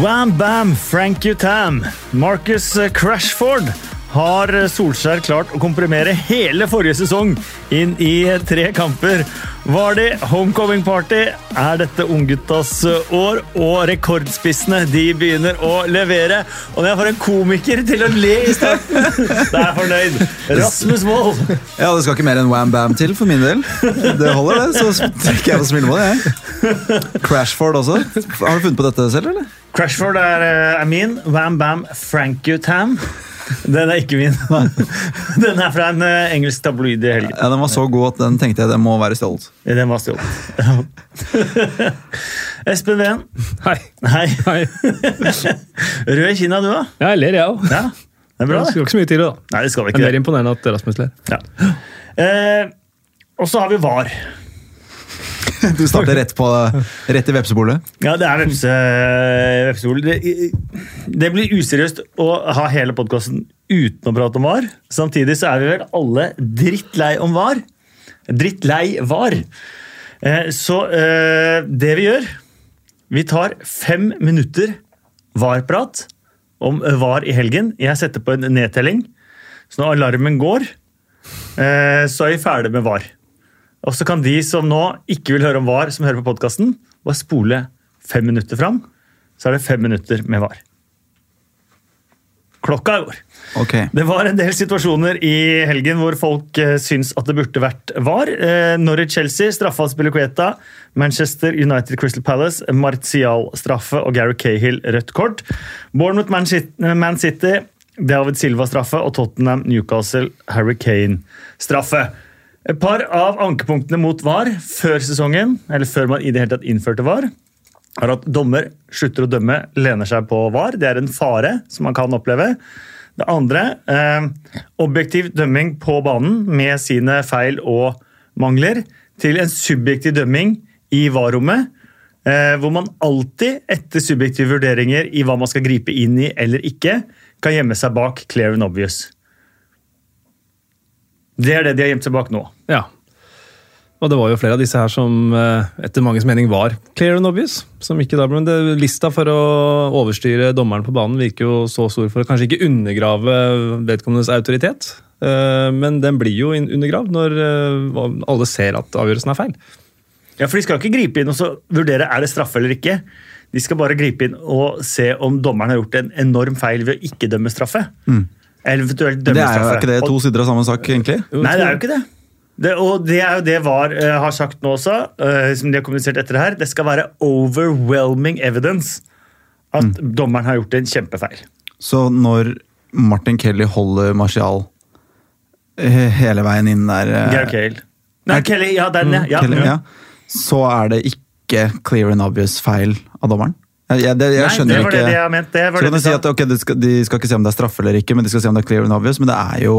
Wham bam, Frank Utam, tam. Marcus Crashford har Solskjær klart å komprimere hele forrige sesong inn i tre kamper. Var det homecoming party? Er dette ungguttas år? Og rekordspissene de begynner å levere. Og når jeg får en komiker til å le i starten, da er jeg fornøyd. Rasmus Wold. Ja, Det skal ikke mer enn wham bam til for min del. Det holder, det. Så trekker jeg på smilebåndet, jeg. Crashford også. Har du funnet på dette selv, eller? Crashford er, er min. Wham bam, Frank you tam. Den er ikke min. Den er fra en uh, engelsk tabloid i helgen. Ja, Den var så god at den tenkte jeg den må være stjålet. Den var stjålet. Espen Ven. Hei. Hei. Hei. Rød i kinna, du òg? Jeg ler, jeg òg. Ja, det er bra, Det skal ikke så mye til, da. Nei, det skal vi Det er ikke. mer imponerende at Rasmus ler. Ja. Eh, og så har vi VAR. Du starter rett, på, rett i vepsebolet. Ja, det er vepse, vepsebol. Det, det blir useriøst å ha hele podkasten uten å prate om VAR. Samtidig så er vi vel alle drittlei om VAR. Drittlei VAR. Eh, så eh, det vi gjør Vi tar fem minutter VAR-prat om VAR i helgen. Jeg setter på en nedtelling. Så når alarmen går, eh, så er vi ferdig med VAR. Og så kan de som nå ikke vil høre om VAR, som hører på podkasten, bare spole fem minutter fram. Så er det fem minutter med VAR. Klokka går. Okay. Det var en del situasjoner i helgen hvor folk eh, syns at det burde vært VAR. Eh, Norwich-Chelsea, straffa Spilicueta. Manchester United Crystal Palace, Martial straffe og Gary Cahill rødt kort. Bournemouth Man City, David Silva straffe og Tottenham Newcastle Harry Kane straffe. Et par av ankepunktene mot VAR før sesongen, eller før man i det hele tatt innførte VAR, er at dommer slutter å dømme, lener seg på VAR. Det er en fare som man kan oppleve. Det andre, eh, objektiv dømming på banen med sine feil og mangler, til en subjektiv dømming i VAR-rommet. Eh, hvor man alltid, etter subjektive vurderinger i hva man skal gripe inn i eller ikke, kan gjemme seg bak clear and obvious. Det er det de har gjemt seg bak nå. Ja. Og det var jo flere av disse her som eh, etter manges mening var clear and obvious. som ikke da, men det, Lista for å overstyre dommeren på banen virker jo så stor for å kanskje ikke undergrave vedkommendes autoritet. Eh, Men den blir jo undergravd når eh, alle ser at avgjørelsen er feil. Ja, for De skal ikke gripe inn og så vurdere er det straffe eller ikke. De skal bare gripe inn og se om dommeren har gjort en enorm feil ved å ikke dømme straffe. Eller eventuelt Det er jo ikke det to sider av samme sak, egentlig? Nei, det er jo ikke det. det og det er jo det VAR uh, har sagt nå også, uh, som de har kommunisert etter det her. Det skal være overwhelming evidence at Mm. dommeren har gjort en kjempefeil. Så når Martin Kelly holder Martial eh, hele veien inn der uh, Geir Cale. Nei, er- Kelly. Ja, den, ja. ja. Kelly, ja, så er det ikke clear and obvious feil av dommeren? Jeg, jeg, det, jeg Nei, skjønner det var ikke det de har ment. Det var Så det kan de du si at okay, de skal, de skal ikke se om det er straffe eller ikke, men de skal se om det er clear and obvious, men det er jo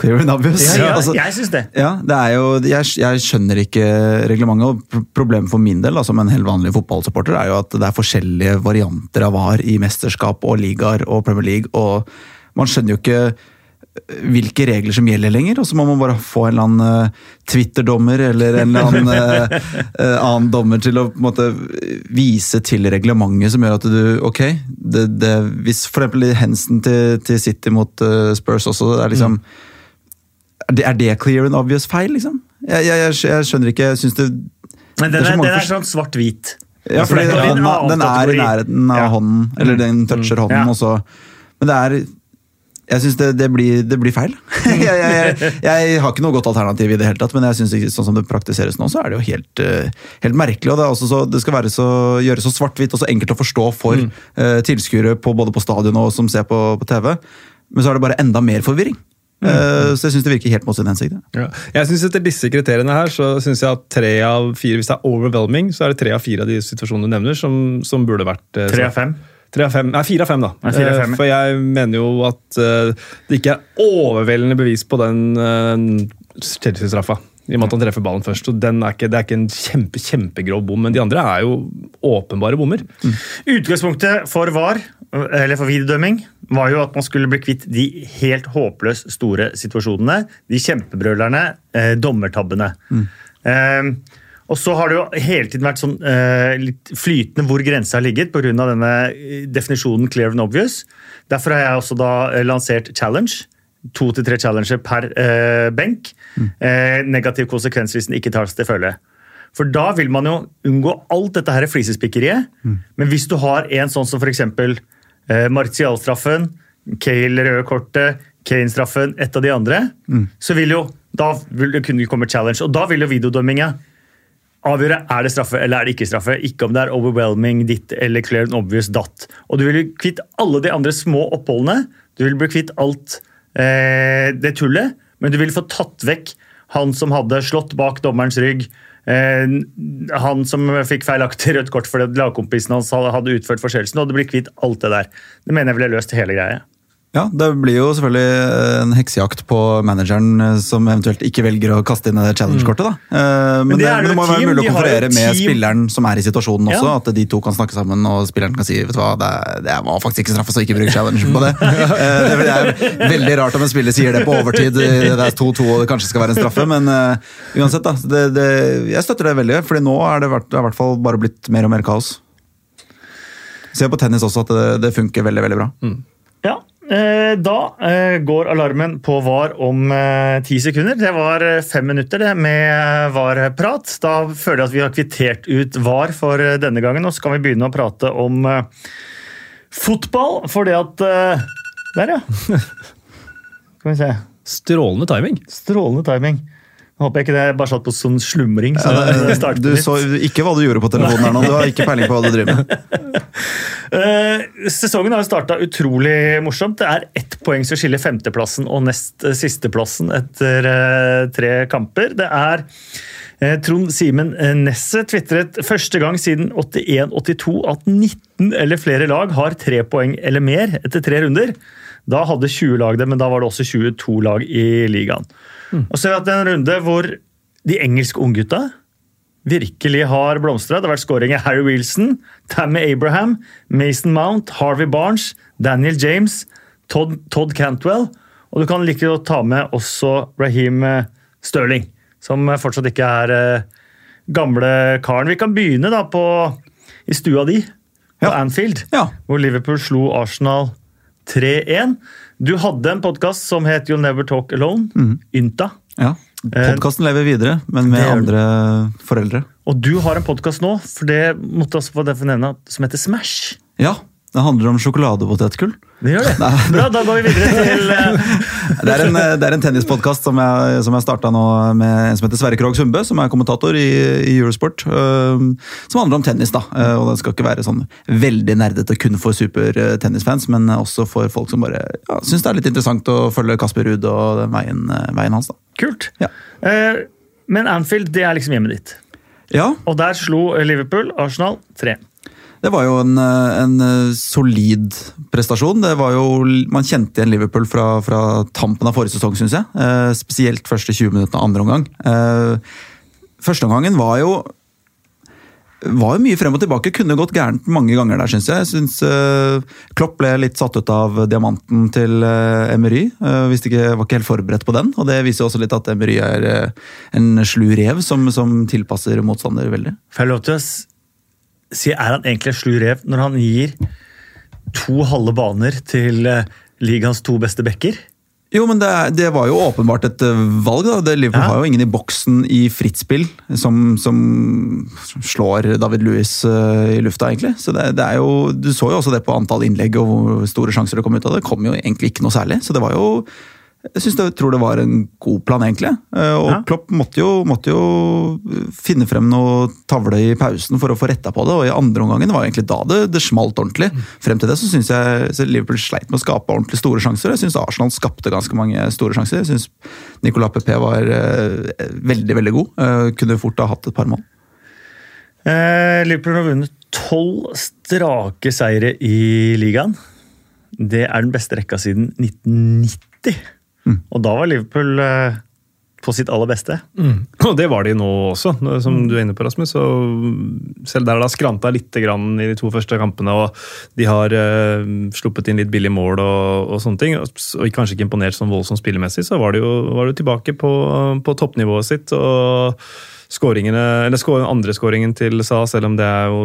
clear and obvious. Ja, ja, Altså, jeg syns det. ja, det er jo, jeg, jeg skjønner ikke reglementet. og Problemet for min del, som en helt vanlig fotballsupporter, er jo at det er forskjellige varianter av VAR i mesterskap og ligaer og Premier League. og Man skjønner jo ikke hvilke regler som gjelder lenger, og så må man bare få en eller annen eh, Twitter-dommer eller en eller annen eh, eh, annen dommer til å måte vise til reglementet som gjør at du Ok, det, det, hvis for eksempel Hensen til, til City mot Spurs også, det er liksom det, er det clear and obvious feil, liksom? Jeg, jeg, jeg, jeg skjønner ikke. Jeg syns det Men den er er, den er sånn svart-hvit. Ja, For den, den er i nærheten av Ja. hånden, eller den toucher hånden, Ja. og så Men det er Jeg syns det, det, blir, det blir feil. jeg, jeg, jeg, jeg har ikke noe godt alternativ i det hele tatt, men jeg synes sånn som det praktiseres nå, så er det jo helt, eh, helt merkelig. og Det, er også så, det skal så, gjøres så svart-hvitt og så enkelt å forstå for eh, tilskuere på, både på stadion og som ser på, på TV. Men så er det bare enda mer forvirring. Eh, så jeg syns det virker helt mot sin hensikt. ja. Jeg synes Etter disse kriteriene her, så synes jeg at tre av fire, hvis det er overwhelming, så er det tre av fire av de situasjonene du nevner som, som burde vært Tre av fem. Tre av fem, Nei, fire av fem, da. Nei, fire av fem. Eh, For jeg mener jo at eh, det ikke er overveldende bevis på den uh, Chelsea-straffa. I og med at han treffer ballen først. og den er ikke, Det er ikke en kjempe, kjempegrov bom, men de andre er jo åpenbare bommer. Utgangspunktet for VAR, eller for videodømming, var jo at man skulle bli kvitt de helt håpløst store situasjonene. De kjempebrølerne, eh, dommertabbene. Eh, Og så har det jo hele tiden vært sånn eh, litt flytende hvor grensa har ligget pga. denne eh, definisjonen clear and obvious. Derfor har jeg også da eh, lansert challenge. To til tre challenger per eh, benk. Eh, negativ konsekvens hvis den ikke tas til følge. For da vil man jo unngå alt dette her flisespikkeriet. Men hvis du har en sånn som f.eks. Eh, Martial-straffen, Cale røde kortet, Kane-straffen, et av de andre, så vil jo da vil det kunne komme challenge. Og da vil jo videodømminga avgjøre er det straffe eller er det ikke straffe. Ikke om det er overwhelming ditt eller clear and obvious datt. Og du vil bli kvitt alle de andre små oppholdene. Du vil bli kvitt alt eh, det tullet, men du vil få tatt vekk han som hadde slått bak dommerens rygg. Eh, han som fikk feilaktig rødt kort fordi lagkompisen hans hadde utført forseelsen. Og du blir kvitt alt det der. Det mener jeg ville løst hele greia. Ja, Det blir jo selvfølgelig en heksejakt på manageren eh, som eventuelt ikke velger å kaste inn det challenge-kortet. da. Men, Men, det det, det må team, være mulig å konferere med spilleren som er i situasjonen også. Ja. At de to kan snakke sammen og spilleren kan si vet du hva, det, det var faktisk ikke straffe, så ikke bruk challenge på det. Eh, Det er veldig rart om en spiller sier det på overtid. Det er 2-2 og det kanskje skal være en straffe, men eh, uansett, da. Det, det, jeg støtter det veldig, fordi nå er det, vært, det i hvert fall bare blitt mer og mer kaos. Ser på tennis også at det, det funker veldig, veldig bra. Ja, eh, Da eh, går alarmen på VAR om eh, ti sekunder. Det var eh, fem minutter det med VAR-prat. Da føler jeg at vi har kvittert ut VAR for eh, denne gangen. Og så kan vi begynne å prate om eh, fotball, Fordi at eh, Der, ja. Skal vi se. Strålende timing. Strålende timing. Jeg håper jeg ikke det bare satt på sånn slumring. Så det Du så ikke hva du gjorde på telefonen her nå. Du har ikke peiling på hva du driver med. Eh, sesongen har jo starta utrolig morsomt. Det er ett poeng som skiller femteplassen og nest sisteplassen etter eh, tre kamper. Det er eh, Trond Simen Nesset tvitret første gang siden 81-82 at 19 eller flere lag har tre poeng eller mer etter tre runder. Da hadde 20 lag det, men da var det også 22 lag i ligaen. Og så har vi hatt en runde hvor de engelske unggutta virkelig har blomstra. Det har vært skåringer Harry Wilson, Tammy Abraham, Mason Mount, Harvey Barnes, Daniel James, Todd, Todd Cantwell. Og du kan like godt ta med også Raheem eh, Sterling, som eh, fortsatt ikke er eh, gamle karen. Vi kan begynne da på, i stua di, på Ja. Anfield, Ja. hvor Liverpool slo Arsenal 3-1. Du hadde en podkast som het You'll Never Talk Alone, Ynta. Ja. Podkasten lever videre, men med andre foreldre. Og du har en podkast nå, for det måtte også få det for nevne, som heter Smash. Ja, det handler om sjokoladepotetgull. Det gjør det. Bra, da går vi videre til eh, Det er en, det er en tennispodkast som jeg, som jeg starta nå med en som heter Sverre Krogh Sundbø, som er kommentator i, i Eurosport. øh, som handler om tennis, da. Øh, og den skal ikke være sånn veldig nerdete kun for supertennisfans, men også for folk som bare ja, syns det er litt interessant å følge Kasper Ruud og den veien, veien hans. da. Kult. Ja. Uh, men Anfield, det er liksom hjemmet ditt. Ja, Og der slo Liverpool Arsenal 3. Det var jo en, eh, en eh, solid prestasjon. Det var jo, man kjente igjen Liverpool fra, fra tampen av forrige sesong, syns jeg. Eh, spesielt første 20 minuttene av andre omgang. Eh, Førsteomgangen var jo var jo mye frem og tilbake. Kunne gått gærent mange ganger der, syns jeg. Jeg synes, eh, Klopp ble litt satt ut av diamanten til eh, Emery. Eh, var ikke helt forberedt på den. Og det viser også litt at Emery er eh, en slu rev som, som tilpasser motstander veldig. Får jeg lov til å er han egentlig en slu rev når han gir to halve baner til eh, ligaens to beste backer? Jo, men det, det var jo åpenbart et eh, valg. da. Det, Liverpool Ja. har jo ingen i boksen i fritt spill som, som slår David Louis uh, i lufta, egentlig. Så det, det er jo, Du så jo også det på antall innlegg og hvor store sjanser det kom ut av det. Det kom jo egentlig ikke noe særlig. Så det var jo jeg synes det, tror det var en god plan, egentlig. Eh, Og Ja. Klopp måtte jo, måtte jo finne frem noe tavle i pausen for å få retta på det. Og i andre omgangen var egentlig da det, det smalt ordentlig. Frem til det så syns jeg Liverpool sleit med å skape ordentlig store sjanser. Jeg syns Arsenal skapte ganske mange store sjanser. Jeg syns Nicolas Pepe var eh, veldig, veldig god. Eh, kunne fort ha hatt et par mål. Eh, Liverpool har vunnet tolv strake seire i ligaen. Det er den beste rekka siden 1990. Og da var Liverpool eh, på sitt aller beste. Og det var de nå også, som du er inne på, Rasmus. Og selv der det har skranta litt grann i de to første kampene, og de har eh, sluppet inn litt billige mål og, og sånne ting, og, og kanskje ikke imponert sånn voldsomt spillemessig, så var de jo, var de tilbake på, på toppnivået sitt. og skåringene, andre skåringen til Sa, selv om det er jo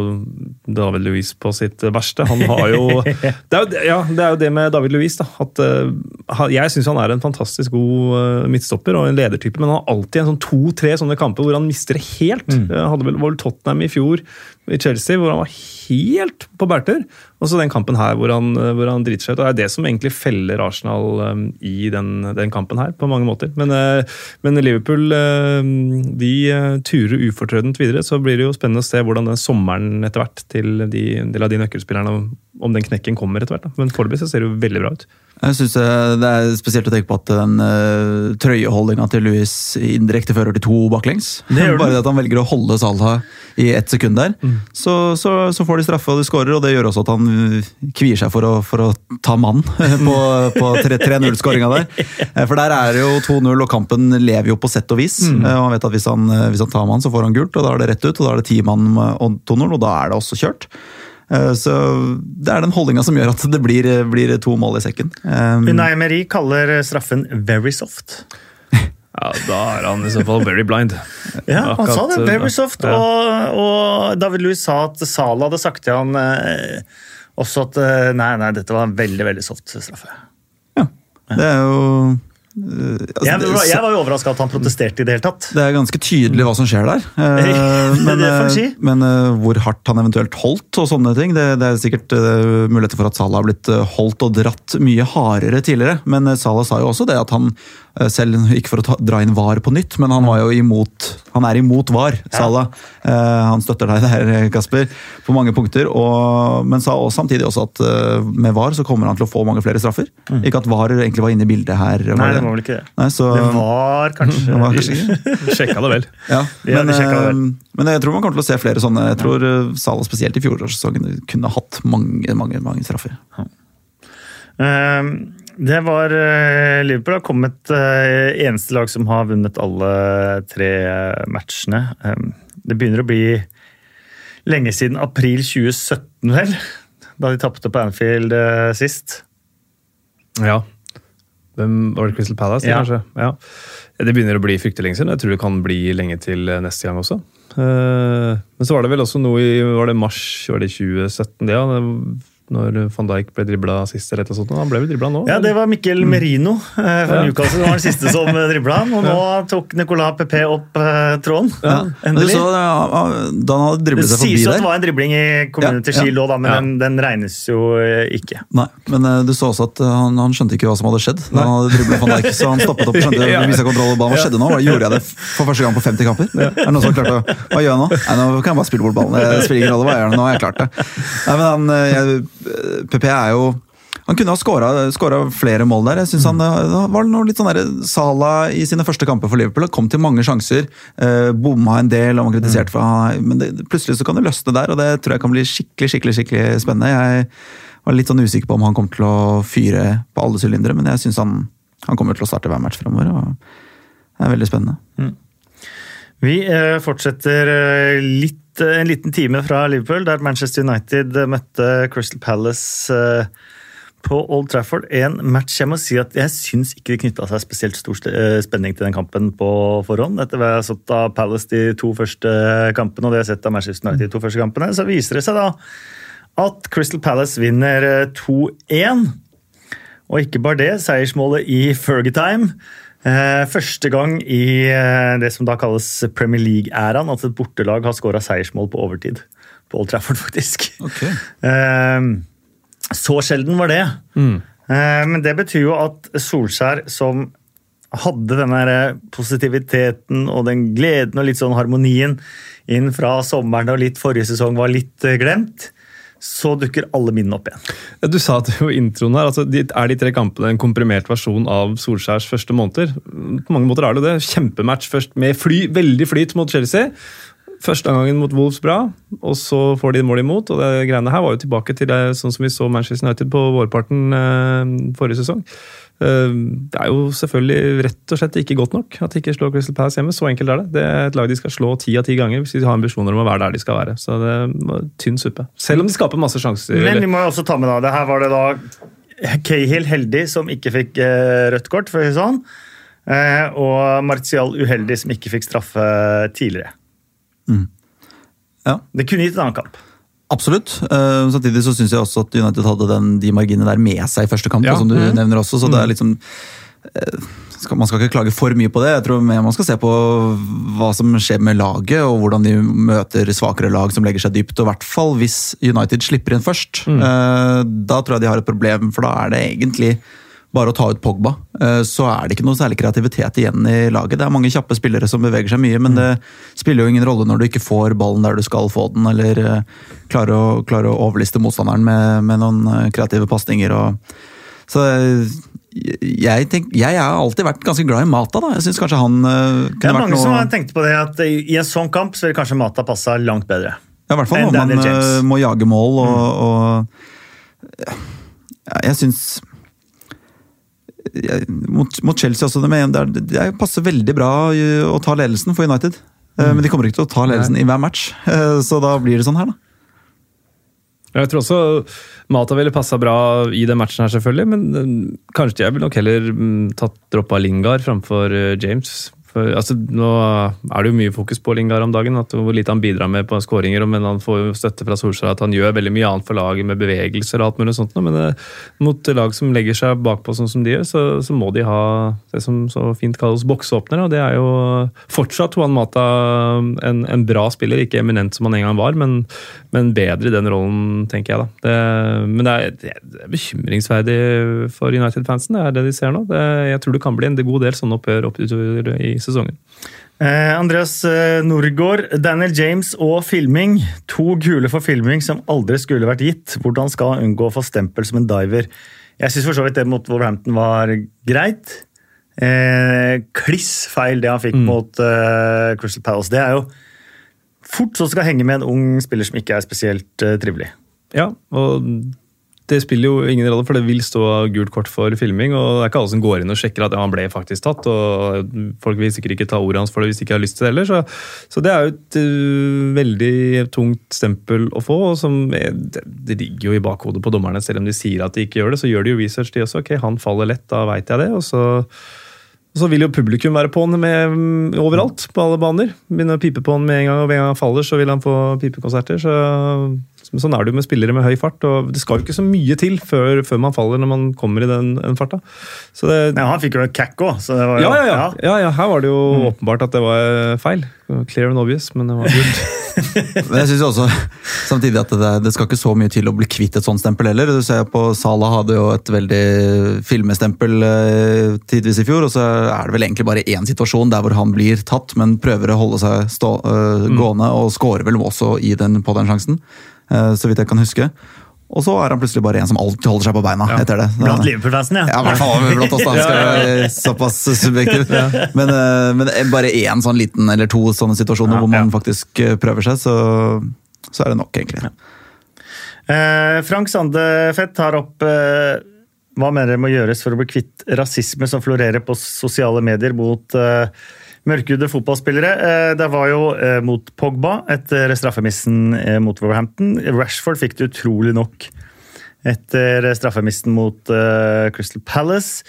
David Louis på sitt verste. Han har jo Det er jo, ja, det, er jo det med David Louis. da, at uh, Jeg syns han er en fantastisk god uh, midtstopper og en ledertype, men han har alltid en sånn to-tre sånne kamper hvor han mister det helt. Mm. Hadde vel, var vel Tottenham i fjor i Chelsea, hvor han var helt på bærtur. Og så den kampen her hvor han, hvor han driter seg ut. og Det er det som egentlig feller Arsenal um, i den, den, kampen her, på mange måter. Men, uh, men Liverpool uh, de turer ufortrødent videre. Så blir det jo spennende å se hvordan den sommeren etter hvert til de, del de nøkkelspillerne, om den knekken kommer etter hvert. Da. Men foreløpig ser det jo veldig bra ut. Jeg synes Det er spesielt å tenke på at den uh, trøyeholdinga til Louis indirekte fører til to baklengs. Det Bare det at han velger å holde Salah i ett sekund der, mm. så, så, så, får de straffe og de skårer. Og det gjør også at han kvier seg for å, for å ta mann på, på 3-0-skåringa der. Eh, for der er det jo 2-0, og kampen lever jo på sett og vis. Mm. Og han vet at hvis han, hvis han tar mann, så får han gult, og da er det rett ut. Og da er det ti mann og 2-0, og da er det også kjørt. Eh, så Det er den holdninga som gjør at det blir, blir to mål i sekken. Um, Unai Emery kaller straffen 'very soft'. Ja, Da er han i så fall very blind. Ja, han sa det. Very soft. Ja. Og, og, David Louis sa at Sala hadde sagt til han eh, også at eh, nei, nei, dette var en veldig veldig soft straffe. Ja, det er jo altså, jeg, var, jeg, var jo overraska at han protesterte i det hele tatt. Det er ganske tydelig hva som skjer der. Uh, men, si. men hvor hardt han eventuelt holdt og sånne ting, det, det er sikkert muligheter for at Salah har blitt holdt og dratt mye hardere tidligere. Men Salah sa jo også det at han Eh, selv ikke for å ta, dra inn VAR på nytt, men han var jo imot han er imot VAR, Salah. Ja. Han støtter deg der, Kasper, på mange punkter. Og, men sa også, samtidig også at med VAR så kommer han til å få mange flere straffer. Mm. Ikke at VAR egentlig var inne i bildet her. Nei, det var vel ikke det. Nei, så, det var kanskje, det var kanskje Sjekka det vel. Ja, men, det vel. men, jeg tror man kommer til å se flere sånne. Jeg tror Salah spesielt i fjorårssesongen kunne hatt mange, mange, mange straffer. Ja. Um, det var uh, Liverpool har kommet uh, eneste lag som har vunnet alle tre matchene. Um, det begynner å bli lenge siden april 2017, vel? Da de tapte på Anfield sist. Ja. Hvem Var det Crystal Palace, ja. kanskje? Ja. Det begynner å bli fryktelig lenge siden. Jeg tror det kan bli lenge til neste gang også. Men så var det vel også noe i var det mars var det 2017, det, ja når van Dijk ble dribla sist. eller sånt. Han ble vel dribla nå? Ja, det var Mikkel Merino eh, fra ja. Newcastle. som var den siste som dribla han. Og nå tok Nicolas Pepe opp eh, tråden. Ja. Endelig. Så, ja, da han hadde driblet seg forbi der. Det sies at det var en dribling i kommunen til Shield òg, men den, den, regnes jo eh, ikke. Nei, men du så også at han, han, skjønte ikke hva som hadde skjedd. da han hadde driblet van Dijk, Så han stoppet opp og skjønte ja. viste kontroll. Hva skjedde nå? Gjorde jeg det for første gang på 50 kamper? Er det noen som klarte å, Hva gjør jeg nå? Nei, nå kan jeg bare spille bort ballen. Det spiller ingen rolle hva jeg gjør. Nå har jeg klart det. Nei, men han, jeg, PP er jo han kunne ha skåra flere mål der. Jeg synes han Det var noe litt sånn der, Sala i sine første kamper for Liverpool kom til mange sjanser. Eh, bomma en del, og var kritisert for han, men det, plutselig så kan det løsne der. og Det tror jeg kan bli skikkelig skikkelig, skikkelig spennende. Jeg var litt sånn usikker på om han kom til å fyre på alle sylindere, men jeg syns han, han, kommer til å starte hver match fremover. og Det er veldig spennende. Mm. Vi eh, fortsetter eh, en liten time fra Liverpool, der Manchester United møtte Crystal Palace eh, på Old Trafford. En match jeg må si at jeg syns ikke det knytta seg spesielt stor eh, spenning til den kampen på forhånd. Etter hva jeg har sett av Palace de to første kampene og det jeg har sett av Manchester United de to første kampene, så viser det seg da at Crystal Palace vinner 2-1. Eh, og ikke bare det, seiersmålet i Fergie-time Eh, første gang i eh, det som da kalles Premier League-æraen at et bortelag har skåra seiersmål på overtid. På Old Trafford, faktisk. Okay. Eh, så sjelden var det. Mm. Men det betyr jo at Solskjær, som hadde den positiviteten og den gleden og litt sånn harmonien inn fra sommeren og litt forrige sesong var litt glemt, så dukker alle minnene opp igjen. Du sa at jo introen her, altså, Er de tre kampene en komprimert versjon av Solskjærs første måneder? På mange måter er det det. Kjempematch først med fly, veldig flyt mot Chelsea. Første gangen mot Wolves bra, og så får de mål imot. og det greiene her var jo tilbake til det sånn som vi så Manchester United på vårparten eh, forrige sesong. Eh, det er jo selvfølgelig rett og slett ikke godt nok at de ikke slår Crystal Palace hjemme. Så enkelt er det. Det er et lag de skal slå ti av ti ganger hvis de har ambisjoner om å være der de skal være. Så det er tynn suppe. Selv om de skaper masse sjanser. Men vi må jo også ta med da, det her var det da Cahill heldig som ikke fikk eh, rødt kort, for å si sånn. Eh, og Martial uheldig som ikke fikk straffe tidligere. Ja. Det kunne gitt en annen kamp. Absolutt. Uh, samtidig så syns jeg også at United hadde den, de marginene der med seg i første kamp, Ja. som du Mm. nevner også. Så det er liksom uh, skal, Man skal ikke klage for mye på det. Jeg tror man skal se på hva som skjer med laget, og hvordan de møter svakere lag som legger seg dypt. Og i hvert fall hvis United slipper inn først. Eh, da tror jeg de har et problem, for da er det egentlig bare å ta ut Pogba, eh, så er det ikke noe særlig kreativitet igjen i laget. Det er mange kjappe spillere som beveger seg mye, men det spiller jo ingen rolle når du ikke får ballen der du skal få den, eller eh, klarer å, klarer å overliste motstanderen med, med noen eh, kreative pasninger. Så jeg, tenk, jeg har alltid vært ganske glad i Mata. da. Jeg synes kanskje han eh, Det er mange som noe har tenkt på det at i en sånn kamp så ville kanskje Mata passa langt bedre. Ja, i hvert fall når man eh, må jage mål og, og ja, Jeg syns mot, mot Chelsea også, det, med, det, er- passer veldig bra eh, å ta ledelsen for United. Mm. Men de kommer ikke til å ta ledelsen i hver match, eh, så da blir det sånn her, da. Jeg tror også Mata ville passa bra i den matchen, her selvfølgelig, men eh, kanskje jeg ville nok heller mm, tatt droppa Lingard framfor eh, James. For, altså, nå er det jo mye fokus på Lingard om dagen, at hvor lite han bidrar med på skåringer. Men han får jo støtte fra Solskjær at han gjør veldig mye annet for laget med bevegelser og alt mulig sånt. Men eh, mot lag som legger seg bakpå sånn som de gjør, så, så må de ha det som så fint kalles bokseåpnere. Og det er jo fortsatt Juan Mata en, en bra spiller, ikke eminent som han en gang var, men, men bedre i den rollen, tenker jeg da. Det, men det er, det er bekymringsverdig for United-fansen, det er det de ser nå. Det, jeg tror det kan bli en god del sånne oppgjør opp i sesongen. Eh, Andreas eh, Norgård, Daniel James og filming. To gule for filming som aldri skulle vært gitt. Hvordan skal han unngå å få stempel som en diver? Jeg syns for så vidt det mot Wolverhampton var greit. Eh, kliss feil det han fikk mot eh, Crystal Palace. Det er jo fort så skal henge med en ung spiller som ikke er spesielt eh, trivelig. Ja, og det spiller jo ingen rolle, for det vil stå gult kort for filming. og Det er ikke alle som går inn og sjekker at ja, han ble faktisk tatt. og Folk vil sikkert ikke ta ordet hans for det hvis de ikke har lyst til det heller. Så, så det er jo et uh, veldig tungt stempel å få. og som er, det, det ligger jo i bakhodet på dommerne, selv om de sier at de ikke gjør det. Så gjør de jo research, de også. Ok, han faller lett, da veit jeg det. og så så vil jo publikum være på han med, mm, overalt, på alle baner. Begynne å pipe på han med en gang, og ved en gang han faller, så vil han få pipekonserter. Så, sånn er det jo med spillere med høy fart. og Det skal jo ikke så mye til før, før man faller når man kommer i den, den farta. Så det, ja, han fikk jo en cack òg, så det var jo ja, ja, ja, ja, ja. Her var det jo åpenbart at det var feil. Clear and obvious, men det var gult. Men jeg synes også samtidig at det, det skal ikke så mye til å bli kvitt et sånt stempel heller. Du ser på Salah hadde jo et veldig filmestempel eh, tidvis i fjor, og så er det vel egentlig bare én situasjon der hvor han blir tatt, men prøver å holde seg stå, eh, gående, og scorer vel også i den, på den sjansen, eh, så vidt jeg kan huske. Og så er han plutselig bare en som alltid holder seg på beina etter det. Blant Liverpool-fansen, ja. Ja, i hvert fall blant oss, da. Skal være såpass subjektiv. Men, eh, men bare én sånn liten eller to sånne situasjoner Ja, hvor man ja. faktisk eh, prøver seg, så, så er det nok, egentlig. Eh, Frank Sandefett tar opp eh, hva mener dere må gjøres for å bli kvitt rasisme som florerer på sosiale medier mot eh, mørkhudede fotballspillere. Eh, det var jo eh, mot Pogba etter straffemissen eh, mot Wolverhampton. Rashford fikk det utrolig nok etter straffemissen mot Crystal Palace.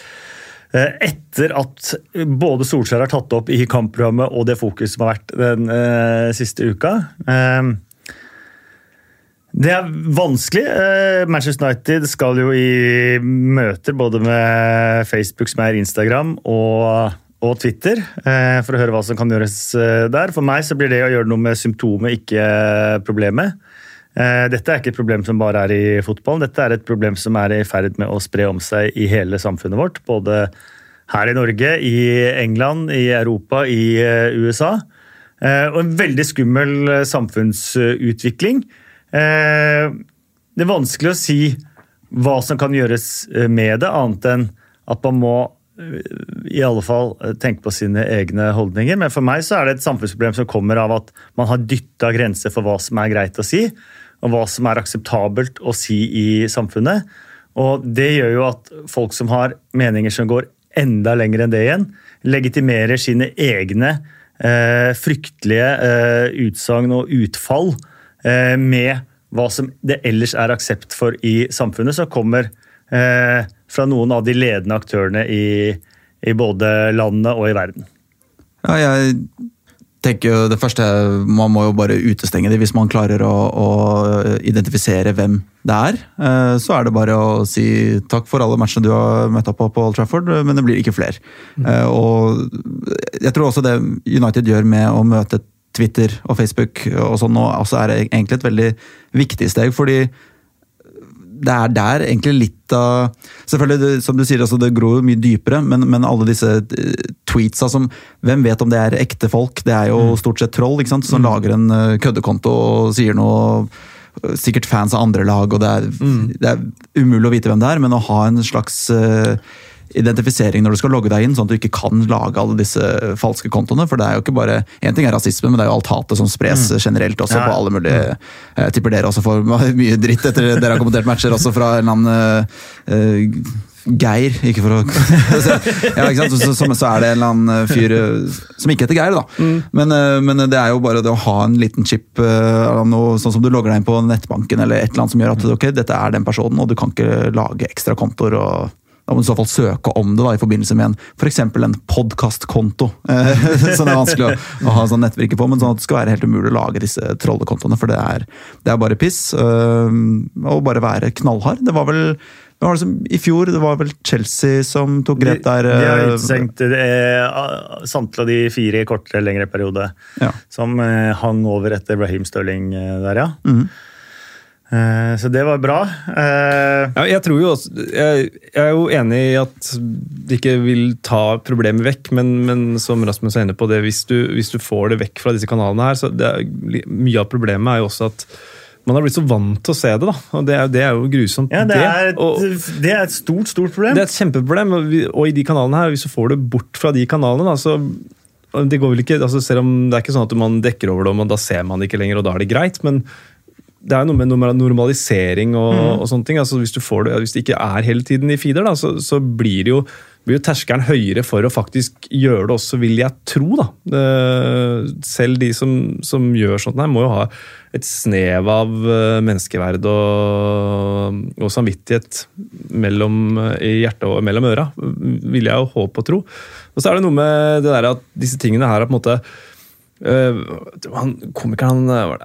Etter at både Solskjær har tatt opp i kampprogrammet og det fokuset som har vært den siste uka. Det er vanskelig. Manchester United skal jo i møter både med Facebook, som er Instagram, og, og Twitter, eh, for å høre hva som kan gjøres eh, der. For meg så blir det å gjøre noe med symptomet, ikke problemet. Eh, Dette er ikke et problem som bare er i fotballen, dette er et problem som er i ferd med å spre om seg i hele samfunnet vårt. Både her i Norge, i England, i Europa, i USA. Og en veldig skummel samfunnsutvikling. Det er vanskelig å si hva som kan gjøres med det, annet enn at man må i alle fall eh, tenke på sine egne holdninger. Men for meg så er det et samfunnsproblem som kommer av at man har dytta grenser for hva som er greit å si, og hva som er akseptabelt å si i samfunnet. Og det gjør jo at folk som har meninger som går enda lenger enn det igjen, legitimerer sine egne eh, fryktelige eh, utsagn og utfall eh, med hva som det ellers er aksept for i samfunnet, som kommer eh, fra noen av de ledende aktørene i, i både landet og i verden. Ja, jeg tenker jo det første, Man må jo bare utestenge det hvis man klarer å, å identifisere hvem det er. Eh, så er det bare å si takk for alle matchene du har møtt opp på på Old Trafford, men det blir ikke flere. Mm. Og jeg tror også det United gjør med å møte Twitter og Facebook og sånn nå, altså er egentlig et veldig viktig steg. fordi det er der egentlig litt av Selvfølgelig, som du sier, altså, det gror jo mye dypere, men, men, alle disse eh, tweetsa som Hvem vet om det er ekte folk? Det er jo mm. stort sett troll ikke sant, som mm. lager en uh, køddekonto og sier noe Sikkert fans av andre lag, og det er, mm. det er, umulig å vite hvem det er, men å ha en slags uh, identifisering når du skal logge deg inn, sånn at du ikke kan lage alle disse falske kontoene. For det er jo ikke bare Én ting er rasisme, men det er jo alt hatet som spres mm. generelt også ja. på alle mulige Jeg tipper dere også får mye dritt etter dere har kommentert matcher, også fra en eller annen uh, Geir, ikke for å ja, ikke sant? Så, så, så, er det en eller annen fyr som ikke heter Geir, da. Mm. Men, men, det er jo bare det å ha en liten chip, noe, sånn som du logger deg inn på nettbanken, eller et eller annet som gjør at ok, dette er den personen, og du kan ikke lage ekstra kontoer. og da må du i så fall søke om det da, i forbindelse med en f.eks. en podkastkonto. så det er vanskelig å, å ha sånn nettvirke på, men sånn at det skal være helt umulig å lage disse trollekontoene. For det er, det er bare piss. Øh, og bare være knallhard. Det var vel det var liksom, I fjor det var vel Chelsea som tok grep der. De, de har eh, utstengt samtlige av de fire i kortere, lengre periode ja. som eh, hang over etter Raheem Stirling der, ja. Mm. Eh, så det var bra. Eh, ja, jeg, tror jo også, jeg, jeg, er jo enig i at det ikke vil ta problemet vekk, men, men som Rasmus er inne på, det, hvis, du, hvis, du, får det vekk fra disse kanalene her, så er, Mye av problemet er jo også at man har blitt så vant til å se det. da, og Det, det er jo grusomt. Ja, det er, et, og, det er, et, stort stort problem. Det er et kjempeproblem. Og i de kanalene her, hvis du får det bort fra de kanalene, da, så det går vel ikke, altså selv om Det er ikke sånn at man dekker over det, og da ser man det ikke lenger, og da er det greit. men det er noe med normalisering og, mm. og sånne ting. Altså, hvis, det, hvis, det, ikke er hele tiden i feeder, da, så, så blir, det jo, blir jo terskelen høyere for å faktisk gjøre det også, vil jeg tro. da. Selv de som, som gjør sånt her, må jo ha et snev av eh, menneskeverd og, og samvittighet mellom, i hjertet og mellom øra, vil jeg jo håpe og tro. Og så er det noe med det der at disse tingene her er på en måte han, komikeren han,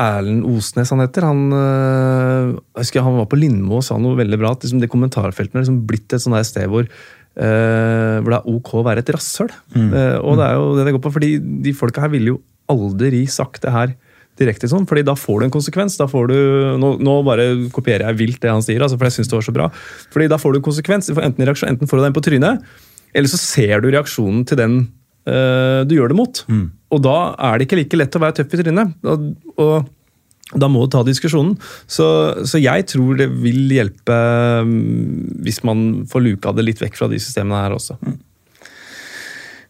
Erlend Osnes han heter. Han, uh, jeg husker han var på Lindmo og sa noe veldig bra. at liksom, det kommentarfeltet har liksom blitt et sånt sted hvor, uh, hvor det er ok å være et rasshøl. Mm. og det er jo det det går på, fordi de folka her ville jo aldri sagt det her direkte sånn, fordi da får du en konsekvens. da får du, Nå, nå bare kopierer jeg vilt det han sier, altså, for jeg syns det var så bra. fordi da får du en konsekvens. Enten, enten får du den på trynet, eller så ser du reaksjonen til den uh, du gjør det mot. Mm. Og da er det ikke like lett å være tøff i trynet. Og, og, da må du ta diskusjonen. Så, så, jeg tror det vil hjelpe um, hvis man får luka det litt vekk fra de systemene her også. Mm.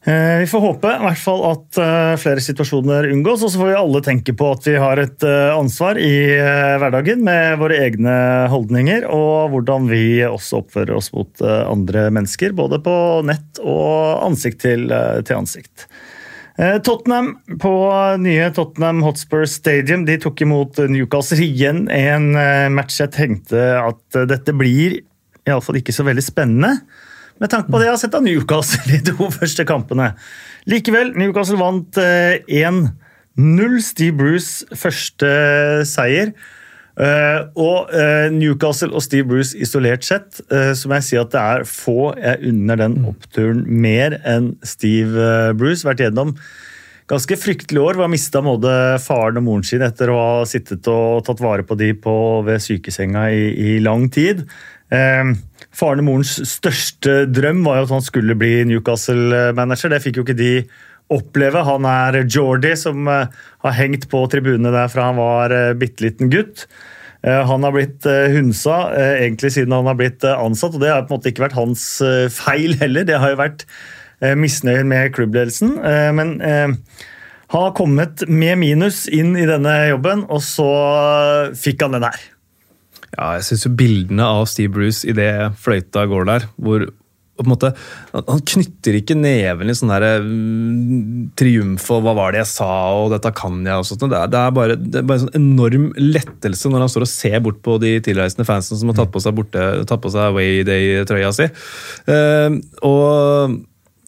Vi får håpe i hvert fall at flere situasjoner unngås, og så får vi alle tenke på at vi har et ansvar i hverdagen med våre egne holdninger, og hvordan vi også oppfører oss mot andre mennesker, både på nett og ansikt til, til ansikt. Eh, Tottenham på nye Tottenham Hotspur Stadium de tok imot Newcastle. Igjen en eh, match jeg tenkte at dette blir iallfall ikke så veldig spennende. Med tanke på det jeg har sett av Newcastle i de to første kampene. Likevel, Newcastle vant 1-0. Eh, Steve Bruce første seier. Uh, og uh, Newcastle og Steve Bruce isolert sett, som så må jeg si at det er få jeg unner den mm. oppturen mer enn Steve Bruce. Vært gjennom ganske fryktelig år. Var mista både faren og moren sin etter å ha sittet og tatt vare på de på, ved sykesenga i, i lang tid. Faren og morens største drøm var jo at han skulle bli Newcastle-manager. Det fikk jo ikke de oppleve. Han er Jordi, som har hengt på tribunene der fra han var bitte liten gutt. Eh, han har blitt eh, hunsa eh, egentlig siden han har blitt ansatt, og det har på en måte ikke vært hans feil heller. Det har jo vært misnøyen med klubbledelsen. Men han har kommet med minus inn i denne jobben, og så fikk han den her. Ja, jeg syns jo bildene av Steve Bruce idet fløyta går der, hvor på en måte, Han knytter ikke neven i sånn der, mm, triumf og 'hva var det jeg sa', og 'dette kan jeg'. og sånt. Det er, det er bare, det en sånn enorm lettelse når han står og ser bort på de tilreisende fansen som har tatt på seg, borte, tatt på seg Away Day-trøya si. Uh, og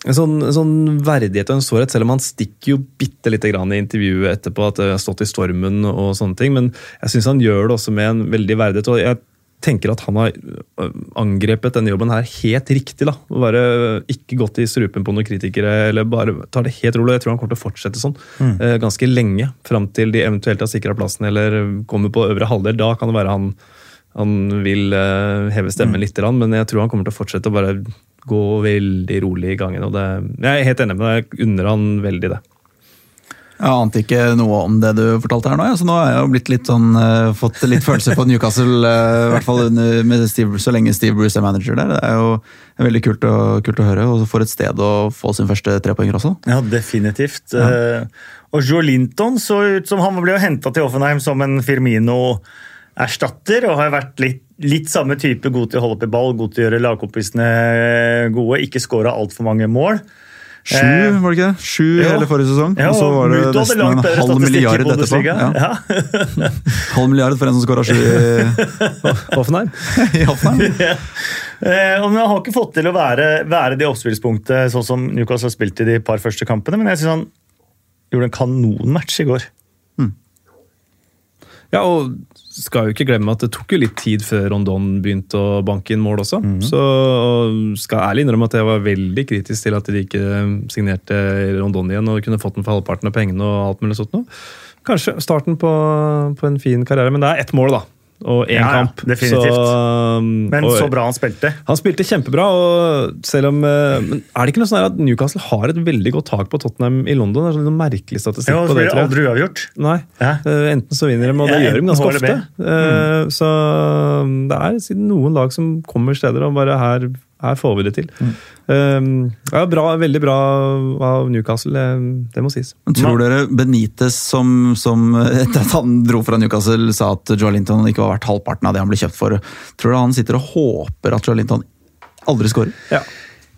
en sånn, en sånn verdighet og en sårhet, selv om han stikker jo bitte lite grann i intervjuet etterpå at det har stått i stormen og sånne ting, men jeg syns han gjør det også med en veldig verdighet. og jeg tenker at han har øh, angrepet denne jobben her helt riktig. da, Bare ikke gått i strupen på noen kritikere, eller bare tar det helt rolig. Jeg tror han kommer til å fortsette sånn mm. ganske lenge, fram til de eventuelt har sikra plassen eller kommer på øvre halvdel. Da kan det være han, han vil heve stemmen litt, grann, men jeg tror han kommer til å fortsette å bare gå veldig rolig i gangen. og det, Jeg er helt enig med deg, jeg unner han veldig det. Jeg ante ikke noe om det du fortalte her nå, ja. så nå har jeg jo blitt litt sånn, uh, fått litt følelse på Newcastle. Uh, I hvert fall under, med Steve, så lenge Steve Bruce er manager der. Det er jo veldig kult å, kult å høre. Og for et sted å få sin første trepoenger også. Ja, definitivt. Ja. Uh, og Joe Linton så ut som han ble henta til Offenheim som en Firmino-erstatter, og har vært litt, litt samme type, god til å holde opp i ball, god til å gjøre lagkompisene gode, ikke skåra altfor mange mål. Sju, var det ikke det? Sju ja. hele forrige sesong. Ja, og så var det nesten en halv milliard etterpå. Ja. Ja. halv milliard for en som skåra sju i Hoffenheim. I Hoffenheim. ja. eh, og Han har ikke fått til å være, være det oppspillspunktet sånn som Newcastle har spilt i de par første kampene, men jeg synes han gjorde en kanonmatch i går. Hmm. Ja, og skal jo ikke glemme at det tok jo litt tid før Rondon begynte å banke inn mål også. Mhm. Så skal ærlig innrømme at jeg var veldig kritisk til at de ikke signerte Rondon igjen og kunne fått den for halvparten av pengene og alt mulig sånt noe. Kanskje starten på, på en fin karriere, men det er ett mål, da. Og én Ja, kamp. definitivt. Så, Men og- så bra han spilte. han spilte kjempebra, og selv om eh, men Er det ikke noe sånn at Newcastle har et veldig godt tak på Tottenham i London? Det er sånn noe merkelig statistikk Ja, på det, tror jeg. aldri uavgjort. Nei. Ja. Eh, Enten så vinner de, og det gjør de ganske ofte. Eh, Så um, det er siden noen lag som kommer steder og bare her, her får vi det til. Um, Ja, bra, veldig bra av Newcastle, det, det må sies. Tror dere Benitez, som, som etter at han dro fra Newcastle, sa at Joe Linton ikke var verdt halvparten av det han ble kjøpt for, tror du han sitter og håper at Joe Linton aldri skårer? Ja.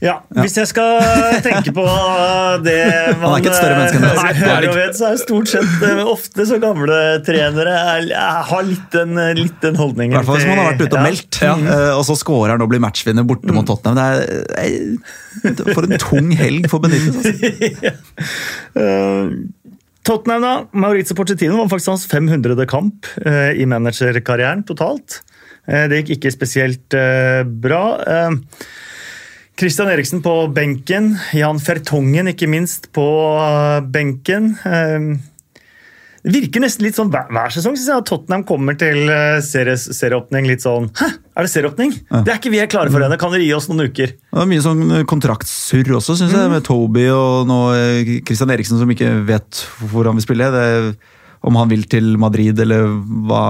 Ja, Hvis jeg skal tenke på det Han er ikke et større menneske enn det. Nei, hører og vet, så er stort sett eh, ofte så gamle trenere er, har litt den, litt den I hvert fall hvis man har vært ute og Ja. meldt, eh, og så scorer han og blir matchvinner borte mot Tottenham. Det er, eh, for en tung helg for Benitez. Altså. Eh, Tottenham, da. Maurizio Porcettino, var faktisk hans 500. kamp eh, i managerkarrieren totalt. Eh, det gikk ikke spesielt eh, bra. Eh, Christian Eriksen på benken. Jan Fertongen, ikke minst, på eh, benken. Eh, det virker nesten litt sånn hver, hver sesong synes jeg, at Tottenham kommer til eh, serieåpning litt sånn Hæ, er det serieåpning? Det er ikke vi er klare for ennå. Kan dere gi oss noen uker? Det er mye sånn kontraktsurr også, syns jeg, med Toby og nå eh, Christian Eriksen som ikke vet hvor han vil spille. Det, om han vil til Madrid eller hva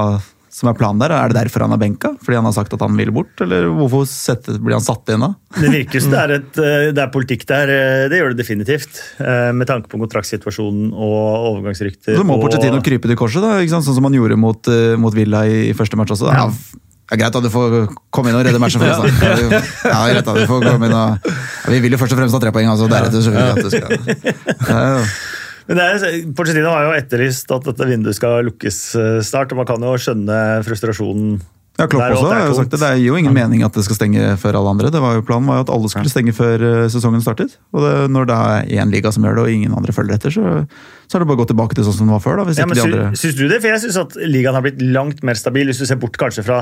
som er planen der. Er det derfor han er benka? Fordi han har sagt at han vil bort? Eller hvorfor sette, blir han satt inn da? Det virker som det er, et, eh, det er politikk der. eh, Det gjør det definitivt. eh, Med tanke på kontraktsituasjonen og overgangsrykter. Så må og- Pochettino krype til korset, da, ikke sant? sånn som han gjorde mot, mot Villa i, i første match også. Ja. Ja. Det er greit at du får komme inn og redde matchen for oss. da. Ja, greit at du får komme inn og... Vi vil jo først og fremst ha tre poeng, altså. Deretter så vil vi at du skal... Ja, jo- Men det er, Pochettino har jo etterlyst at dette vinduet skal lukkes eh, snart, og man kan jo skjønne frustrasjonen. Ja, Klopp også har jo sagt det. Det gir jo ingen mening at det skal stenge før alle andre. Det var jo Planen var jo at alle skulle stenge før eh, sesongen startet. Og det, når det er én liga som gjør det, og ingen andre følger etter, så, så er det bare å gå tilbake til sånn som det var før. da, hvis Ja, men de andre... Syns du det? For jeg syns at ligaen har blitt langt mer stabil. Hvis du ser bort kanskje fra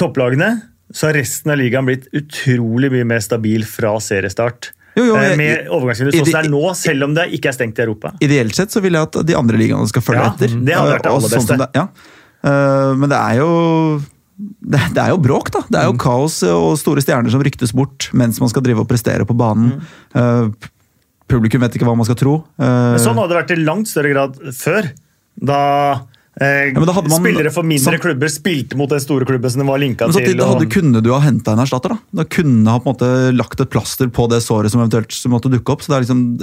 topplagene, så har resten av ligaen blitt utrolig mye mer stabil fra seriestart. Jo, jo, Eh, jeg- med overgangsvinduet sånn som det er nå, selv om det ikke er stengt i Europa. Ideelt sett så vil jeg at de andre ligaene skal følge Ja, etter. det hadde vært det aller aller sånn beste. Det, ja. Eh, Men det er jo det, det er jo bråk, da. Det er jo Mm. kaos og store stjerner som ryktes bort mens man skal drive og prestere på banen. Mm. Eh, Publikum vet ikke hva man skal tro. Eh, Men sånn hadde det vært i langt større grad før. Da, eh, hadde man- spillere for mindre sånn- klubber spilte mot den store klubben som de var linka til. Da da og- kunne du ha henta en erstatter. Da Da kunne ha på en måte lagt et plaster på det såret som eventuelt som måtte dukke opp. Så det er liksom,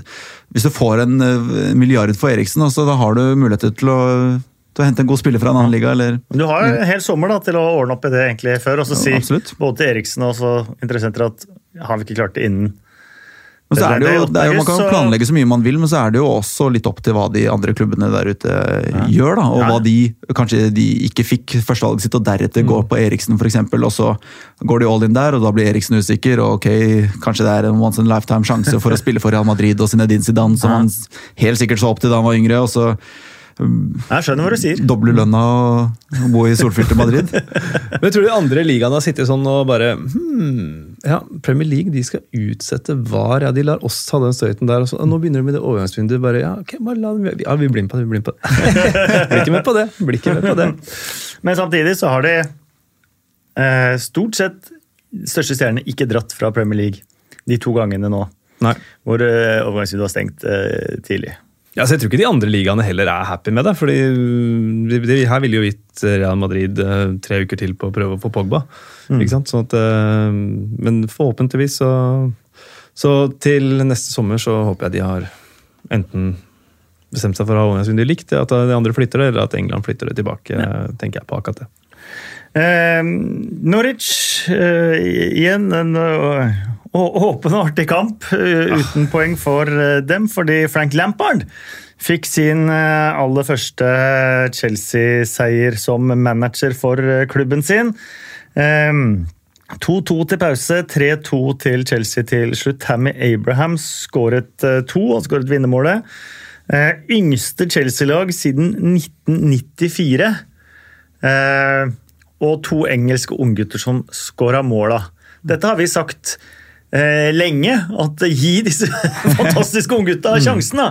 Hvis du får en eh, milliard for Eriksen, altså, da har du muligheter til å, til å hente en god spiller fra en annen liga. eller... Du har en hel sommer da, til å ordne opp i det egentlig før, og så Ja, si absolutt. både til Eriksen og så interessenter at har vi ikke klart det innen Men så er det jo, det er jo, Man kan planlegge så mye man vil, men så er det jo også litt opp til hva de andre klubbene der ute gjør. da, Og Ja. hva de kanskje de ikke fikk førstevalget sitt, og deretter Mm. går på Eriksen f.eks. Og så går de all in der, og da blir Eriksen usikker. og ok, Kanskje det er en once in a lifetime sjanse for å spille for Real Madrid og Zinedine Zidane, som Ja. han helt sikkert så opp til da han var yngre. og så Jeg skjønner hva du sier. doble lønna og bo i solfylte Madrid. Men Tror du de andre ligaene har sittet sånn og bare hmm, ja, Premier League de skal utsette VAR. Ja, de lar oss ta den støyten der. Og så, nå begynner de med det overgangsvinduet. bare, ja, ok, bare la dem, ja, Vi blir med på det. vi blir med på det. blir ikke med på det. blir ikke med på det. Men samtidig så har de eh, stort sett største stjernene ikke dratt fra Premier League de to gangene nå. Nei. Hvor eh, overgangsvinduet var stengt eh, tidlig. Ja, så Jeg tror ikke de andre ligaene heller er happy med det. fordi de, de, Her ville jo gitt Real Madrid eh, tre uker til på å prøve å få Pogba. ikke sant? Sånn at, eh, men forhåpentligvis så, så til neste sommer så håper jeg de har enten bestemt seg for å ha overgangsvinduet likt, at de andre flytter det, eller at England flytter det tilbake. tenker jeg på akkurat det. Eh, Norwich eh, igjen en eh, åpen og artig kamp eh, uten poeng for dem, fordi Frank Lampard fikk sin aller første Chelsea-seier som manager for klubben sin. Eh, 2-2 til pause, 3-2 til Chelsea til slutt. Tammy Abraham skåret to, og skåret vinnermålet. Eh, yngste Chelsea-lag siden 1994. Eh, og to engelske unggutter som scora måla. Dette har vi sagt eh, lenge, at gi disse fantastiske unggutta sjansen. da.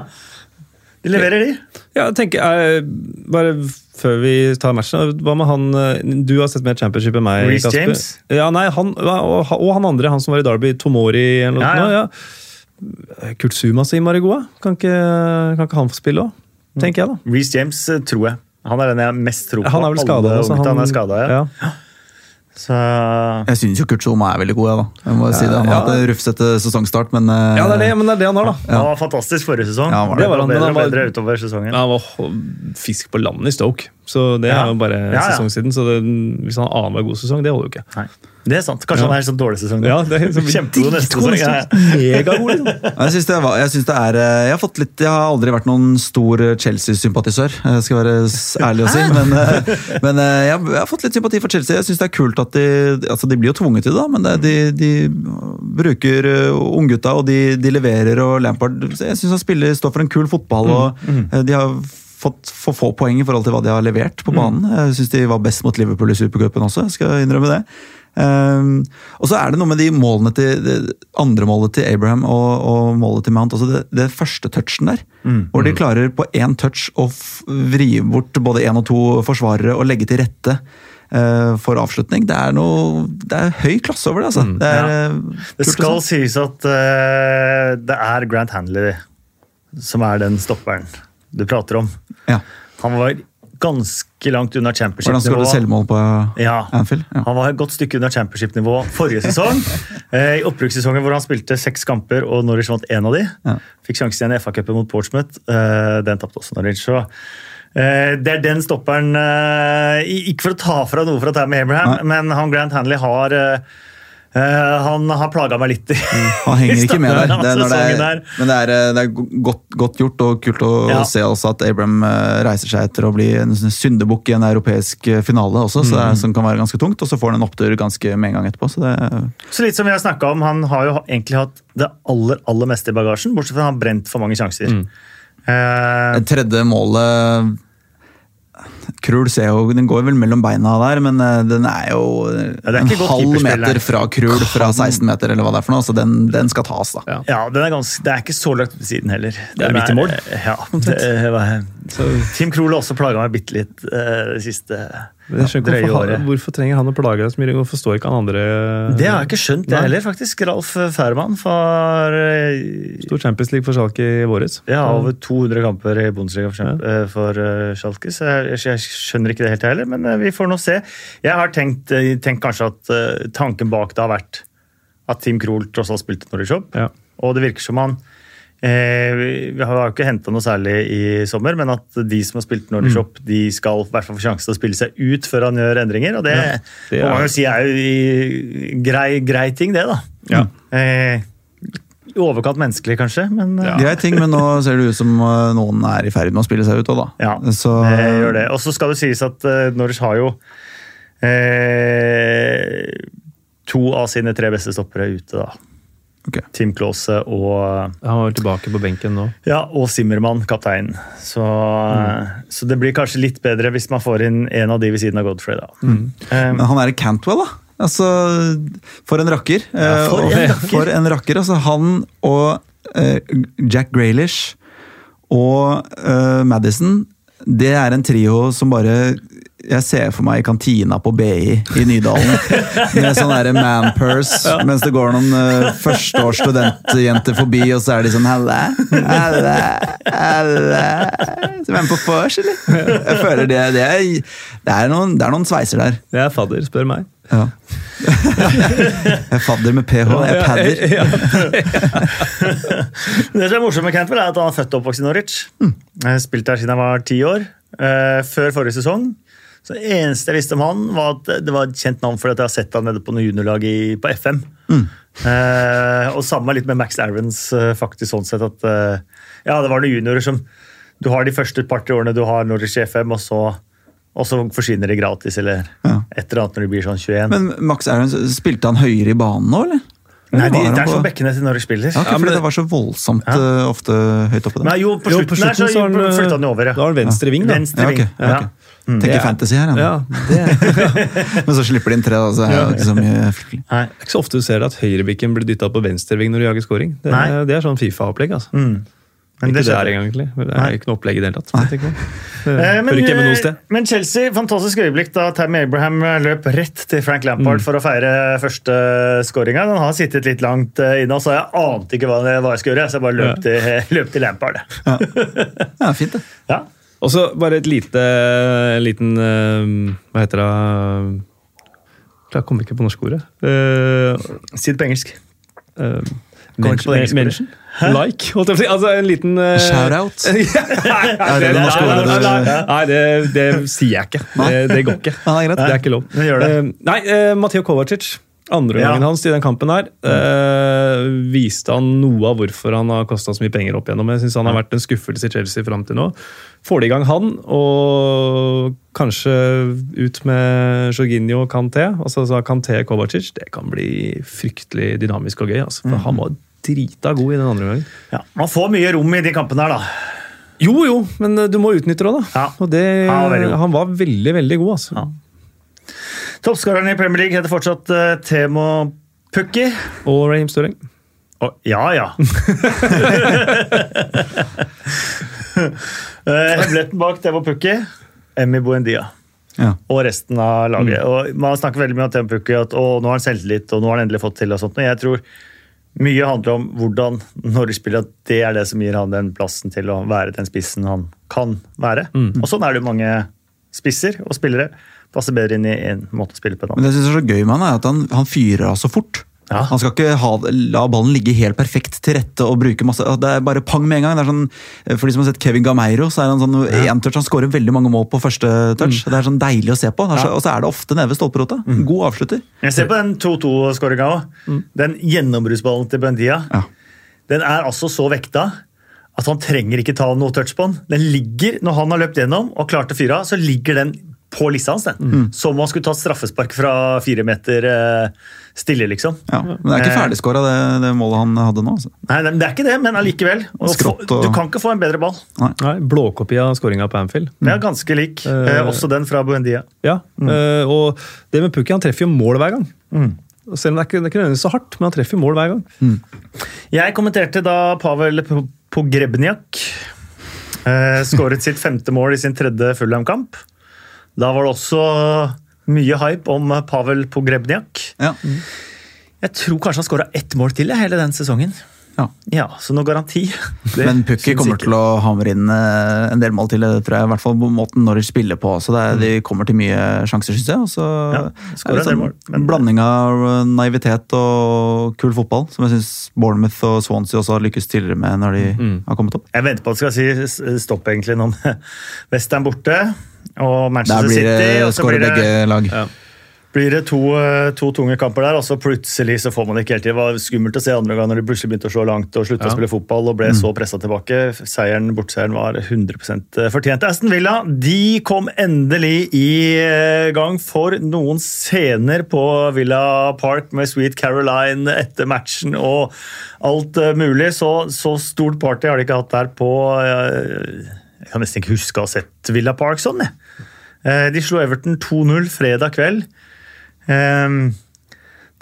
De leverer, de. Ja, tenker, jeg, bare før vi tar matchen, hva med han eh, Du har sett mer championship enn meg. Reece Kasper. James? Ja, nei, han, og, og han andre, han som var i Derby, Tomori eller noe. Ja, ja. Ja, Kurt Sumas sier Marigoa. Kan ikke, kan ikke han få spille òg? Tenker jeg, da. Reece James eh, tror jeg. Han er den jeg mest tror på. Han er vel skada. Unggutta han er skadet, ja. ja. Så, Jeg syns jo Kurt Zuma er veldig god. Jeg, da. Jeg må si det. Han har Ja. hatt en rufsete sesongstart, men eh, ja, det er det, men det er det han har, da. Han var fantastisk forrige sesong. Ja, han var det det. var han, bedre han var- bedre utover sesongen. Han var fisk på landet i Stoke, så det Ja. er jo bare Ja, ja. sesong siden. Så det, hvis han har annenhver god sesong, det holder jo ikke. Nei, det er sant. Kanskje Ja. han er en sånn dårlig sesong. Ja, det er sånn, Kjempegod neste sesong. Ja, ja. Megagod, liksom. Jeg synes det, var, jeg synes det er eh, Jeg har fått litt Jeg har aldri vært noen stor Chelsea-sympatisør, eh, skal være ærlig å si. Men, eh, men eh, jeg, jeg har fått litt sympati for Chelsea. Jeg synes det er kult at de altså De blir jo tvunget til det, men det, de, de bruker eh, unggutta, og de, de leverer. og Lampard Jeg syns han spiller, står for en kul fotball, og eh, de har fått for få poeng i forhold til hva de har levert på banen. Jeg syns de var best mot Liverpool i supercupen også, jeg skal innrømme det. Um, og så er det noe med de målene til det andre målet til Abraham og, og målet til Mount. altså Det, det første touchen der. Hvor de klarer på én touch å vri bort både én og to forsvarere og legge til rette uh, for avslutning. Det er noe Det er høy klasse over det, altså. det, er, ja. eh, Det skal sies at uh, det er Grant Handley som er den stopperen du prater om. Ja. Han var ganske langt unna Hvordan skåret championship-nivå. selvmål på Ja. Anfield? Ja. Han var et godt stykke under championship-nivå forrige sesong. eh, I oppbrukssesongen hvor han spilte seks kamper og Norwich vant én av de. Ja. Fikk sjansen igjen i FA-cupen mot Portsmouth. Eh, den tapte også Norwich. Så eh, det er den stopperen Ikke for å ta fra noe fra Tammy Abraham, men han Grant Hanley har eh, han har plaga meg litt Mm, Han henger ikke med der. Det det er, men det er, eh, det er godt, godt gjort og kult å Ja. se også at Abraham eh, reiser seg etter å bli en sånn syndebukk i en europeisk finale også, så det Mm. er, som kan være ganske tungt. Og så får han en opptur ganske med en gang etterpå. så det Så litt som vi har snakket om, Han har jo egentlig hatt det aller aller meste i bagasjen, bortsett fra at han har brent for mange sjanser. Mm. Uh, Det tredje målet Krul ser jo, den går vel mellom beina der, men eh, den er jo ja, er en halv meter fra Krull fra 16 meter, eller hva det er for noe, så den, den skal tas, da. Ja. ja, den er ganske, Det er ikke så langt ved siden heller. Det er midt i mål. Ja, det var, Så, Tim Krull har også plaga meg bitte litt eh, det siste hvorfor, han, hvorfor trenger han å plage deg så mye? Hvorfor står ikke han andre Det har jeg ikke skjønt, det heller, faktisk. Ralf Færmann for eh, Stor Champions League for Schalke i våres. ja, over 200 kamper i Bundesliga for, Schalke- eh, for eh, Schalke, så jeg, jeg skjønner ikke det helt heller, men vi får nå se. Jeg har tenkt, tenkt kanskje at tanken bak det har vært at Team Krohl tross alt spilte Norwich Shop, Ja. og det virker som han vi- Vi har jo ikke henta noe særlig i sommer, men at de som har spilt Mm. Norwich Shop, de skal i hvert fall få sjanse til å spille seg ut før han gjør endringer. og Det, Ja, det må er- man jo si er jo grei, grei ting, det. da. Ja. Eh, I overkant menneskelig, kanskje, men ja. Grei ting, men nå ser det ut som eh, noen er i ferd med å spille seg ut òg, da. Ja, Så, det gjør det. Og så skal det sies at uh, Norwich har jo eh, to av sine tre beste stoppere ute, da. Ok. Tim Klause og Han var tilbake på benken nå. Ja, og Zimmermann, kapteinen. Så, så det blir kanskje litt bedre hvis man får inn en av de ved siden av Godfrey, da. Eh, Men han er Cantwell, da. Altså, for en rakker. Ja, for Eh, en og- rakker. For en rakker. Altså, han og uh, Jack Graylish og uh, Madison, det er en trio som bare jeg ser for meg i kantina på BI i Nydalen med sånn man-purse, mens det går noen uh, førsteårs studentjenter forbi, og så er de sånn Halla, halla, halla. Så er de på vors, eller? Jeg føler det, det, er, det, er noen, det er noen sveiser der. Det er fadder, spør meg. Ja. Jeg er fadder med ph. Jeg er padder. Ja, Det som er morsomt med Cantwell, er at han er født og oppvokst i Norwich. Har Spilt der siden han var ti år. eh, før forrige sesong. Så Det eneste jeg visste om han, var at det var et kjent navn fordi at jeg har sett han nede på noen juniorlag i- på FM. Eh, og samme litt med Max Aarons, eh, faktisk sånn sett at eh, Ja, det var noen juniorer som Du har de første par-tre årene du har Norwich i FM, og så, og så forsvinner de gratis, eller Ja. et eller annet når de blir sånn 21. Men Max Aarons, spilte han høyere i banen nå, eller? Nei, de, var det er på- sånn bekkene til når de spiller. Ja, okay, Ja, men det- det var så voldsomt Ja. eh, ofte høyt oppe der. Nei, jo, på Jo, slutten, der så så han, flytta han jo over. ja. Da har han venstre ving, da. Venstre Ja, ving. ja, ok. Tenker Det er- fantasy her, ja. Ja, det Men så slipper de inn tre, da, så er det ikke så mye fryktelig. Det er ikke så ofte du ser at høyrebikken blir dytta på venstreving når du jager scoring. Det, er- det er sånn Fifa-opplegg. altså. Mm. Men ikke det er engang, egentlig. Det er ikke noe opplegg i det hele tatt. tenker Eh, noe eh, men Chelsea, fantastisk øyeblikk da Tammy Abraham eh, løp rett til Frank Lampard Mm. for å feire første skåringa. Den har sittet litt langt inne, så jeg ante ikke hva, det- hva jeg skulle gjøre. Så jeg bare løp, til, løp til Lampard. Ja, fint det. Ja. Og så bare et lite en liten eh, Hva heter det Jeg kommer ikke på norsk ordet. Uh, Si det på engelsk. Uh, ordet. mention? Like? Holdt jeg på å si. Altså en liten uh, Shout-out. nei, det det norske ordet nei, det, det sier jeg ikke. Det, det går ikke. Ja, det er er ikke lov. Eh, nei, uh, Mateo Kovacic. Andre Ja. hans i den kampen her eh, viste han noe av hvorfor han har kosta så mye penger opp igjennom. Jeg synes han har vært en skuffelse i Chelsea fram til nå. Får de i gang han, og kanskje ut med Jorginho og Kanté. Altså så Kanté Kovacic, det kan bli fryktelig dynamisk og gøy. Altså, for han var drita god i den andre gangen. Ja. Man får mye rom i de kampene her, da. Jo, jo, men du må utnytte det da. Ja. Og det, Ja, veldig han var veldig, veldig god, altså. Ja. Toppskåreren i Premier League heter fortsatt uh, Temo Pukki. Og Raheem Stirling. Oh, ja, ja. Eh, Hemmeligheten bak Temo Pukki Emmy Buendia. Ja. og resten av laget. Og Man snakker veldig mye om Temo Pukki, at å, nå har han selvtillit og nå har han endelig fått til. og sånt. Men jeg tror mye handler om hvordan når du spiller, at det er det som gir han den plassen til å være den spissen han kan være. Og sånn er det jo mange spisser og spillere. Passer bedre inn i en måte å spille på Da. Men det jeg synes er så gøy med han, er at han, han fyrer av så fort. Ja. Han skal ikke ha, la ballen ligge helt perfekt til rette og bruke masse Det er bare pang med en gang. Det er sånn, for de som har sett Kevin Gameiro, så er han sånn én touch. Han skårer veldig mange mål på første touch. Det er sånn deilig å se på. Er Og så er det ofte nede ved stolperota. God avslutter. Jeg ser på den 2-2-skåringa òg. Den gjennombruddsballen til Bendia. Ja. Den er altså så vekta at han trenger ikke ta noe touch på den. Den ligger, Når han har løpt gjennom og klart å fyre av, så ligger den på lista hans. Mm. Som om han skulle tatt straffespark fra fire meter eh, stille, liksom. Ja. Men det er ikke ferdigskåra, det, det målet han hadde nå. Altså. Nei, det det er ikke det, men allikevel. Og få- og- Du kan ikke få en bedre ball. Nei, Blåkopi av skåringa på Anfield. Mm. er ganske lik. Eh, også den fra Buendia. Ja, eh, og det med Pukki, han treffer jo mål hver gang. Mm. Selv om det er ikke, det er ikke nødvendigvis så hardt, men han treffer mål hver gang. Jeg kommenterte da Pavel Pogrebniak eh, skåret sitt femte mål i sin tredje Fulham-kamp. Da var det også mye hype om Pavel Pogrebniak. Ja. Jeg tror kanskje han skåra ett mål til hele den sesongen. Ja. Ja, Så noe garanti det Men Pukki kommer ikke. til å hamre inn eh, en del mål til, det tror jeg. I hvert fall på måten Norwich spiller på. Så det er, de kommer til mye sjanser, syns jeg. Og så Ja, er det sånn mål, men- blanding av eh, naivitet og kul fotball, som jeg syns Bournemouth og Swansea også har lykkes tidligere med når de har kommet opp. Jeg venter på at du skal si stopp egentlig nå med Western borte og Der Manchester City. det og så skårer blir det- begge lag. Ja. blir det to, eh, to tunge kamper der, og så plutselig så får man det ikke helt til. Det var skummelt å se andre gang når de plutselig begynte å slå langt og slutta Ja. å spille fotball og ble så pressa tilbake. Seieren, Bortseieren var 100% fortjent. Aston Villa de kom endelig i eh, gang for noen scener på Villa Park med Sweet Caroline etter matchen og alt eh, mulig. Så, så stort party har de ikke hatt der på eh, Jeg kan nesten ikke huske å ha sett Villa Park sånn, jeg. Eh, De slo Everton 2-0 fredag kveld. Ehm,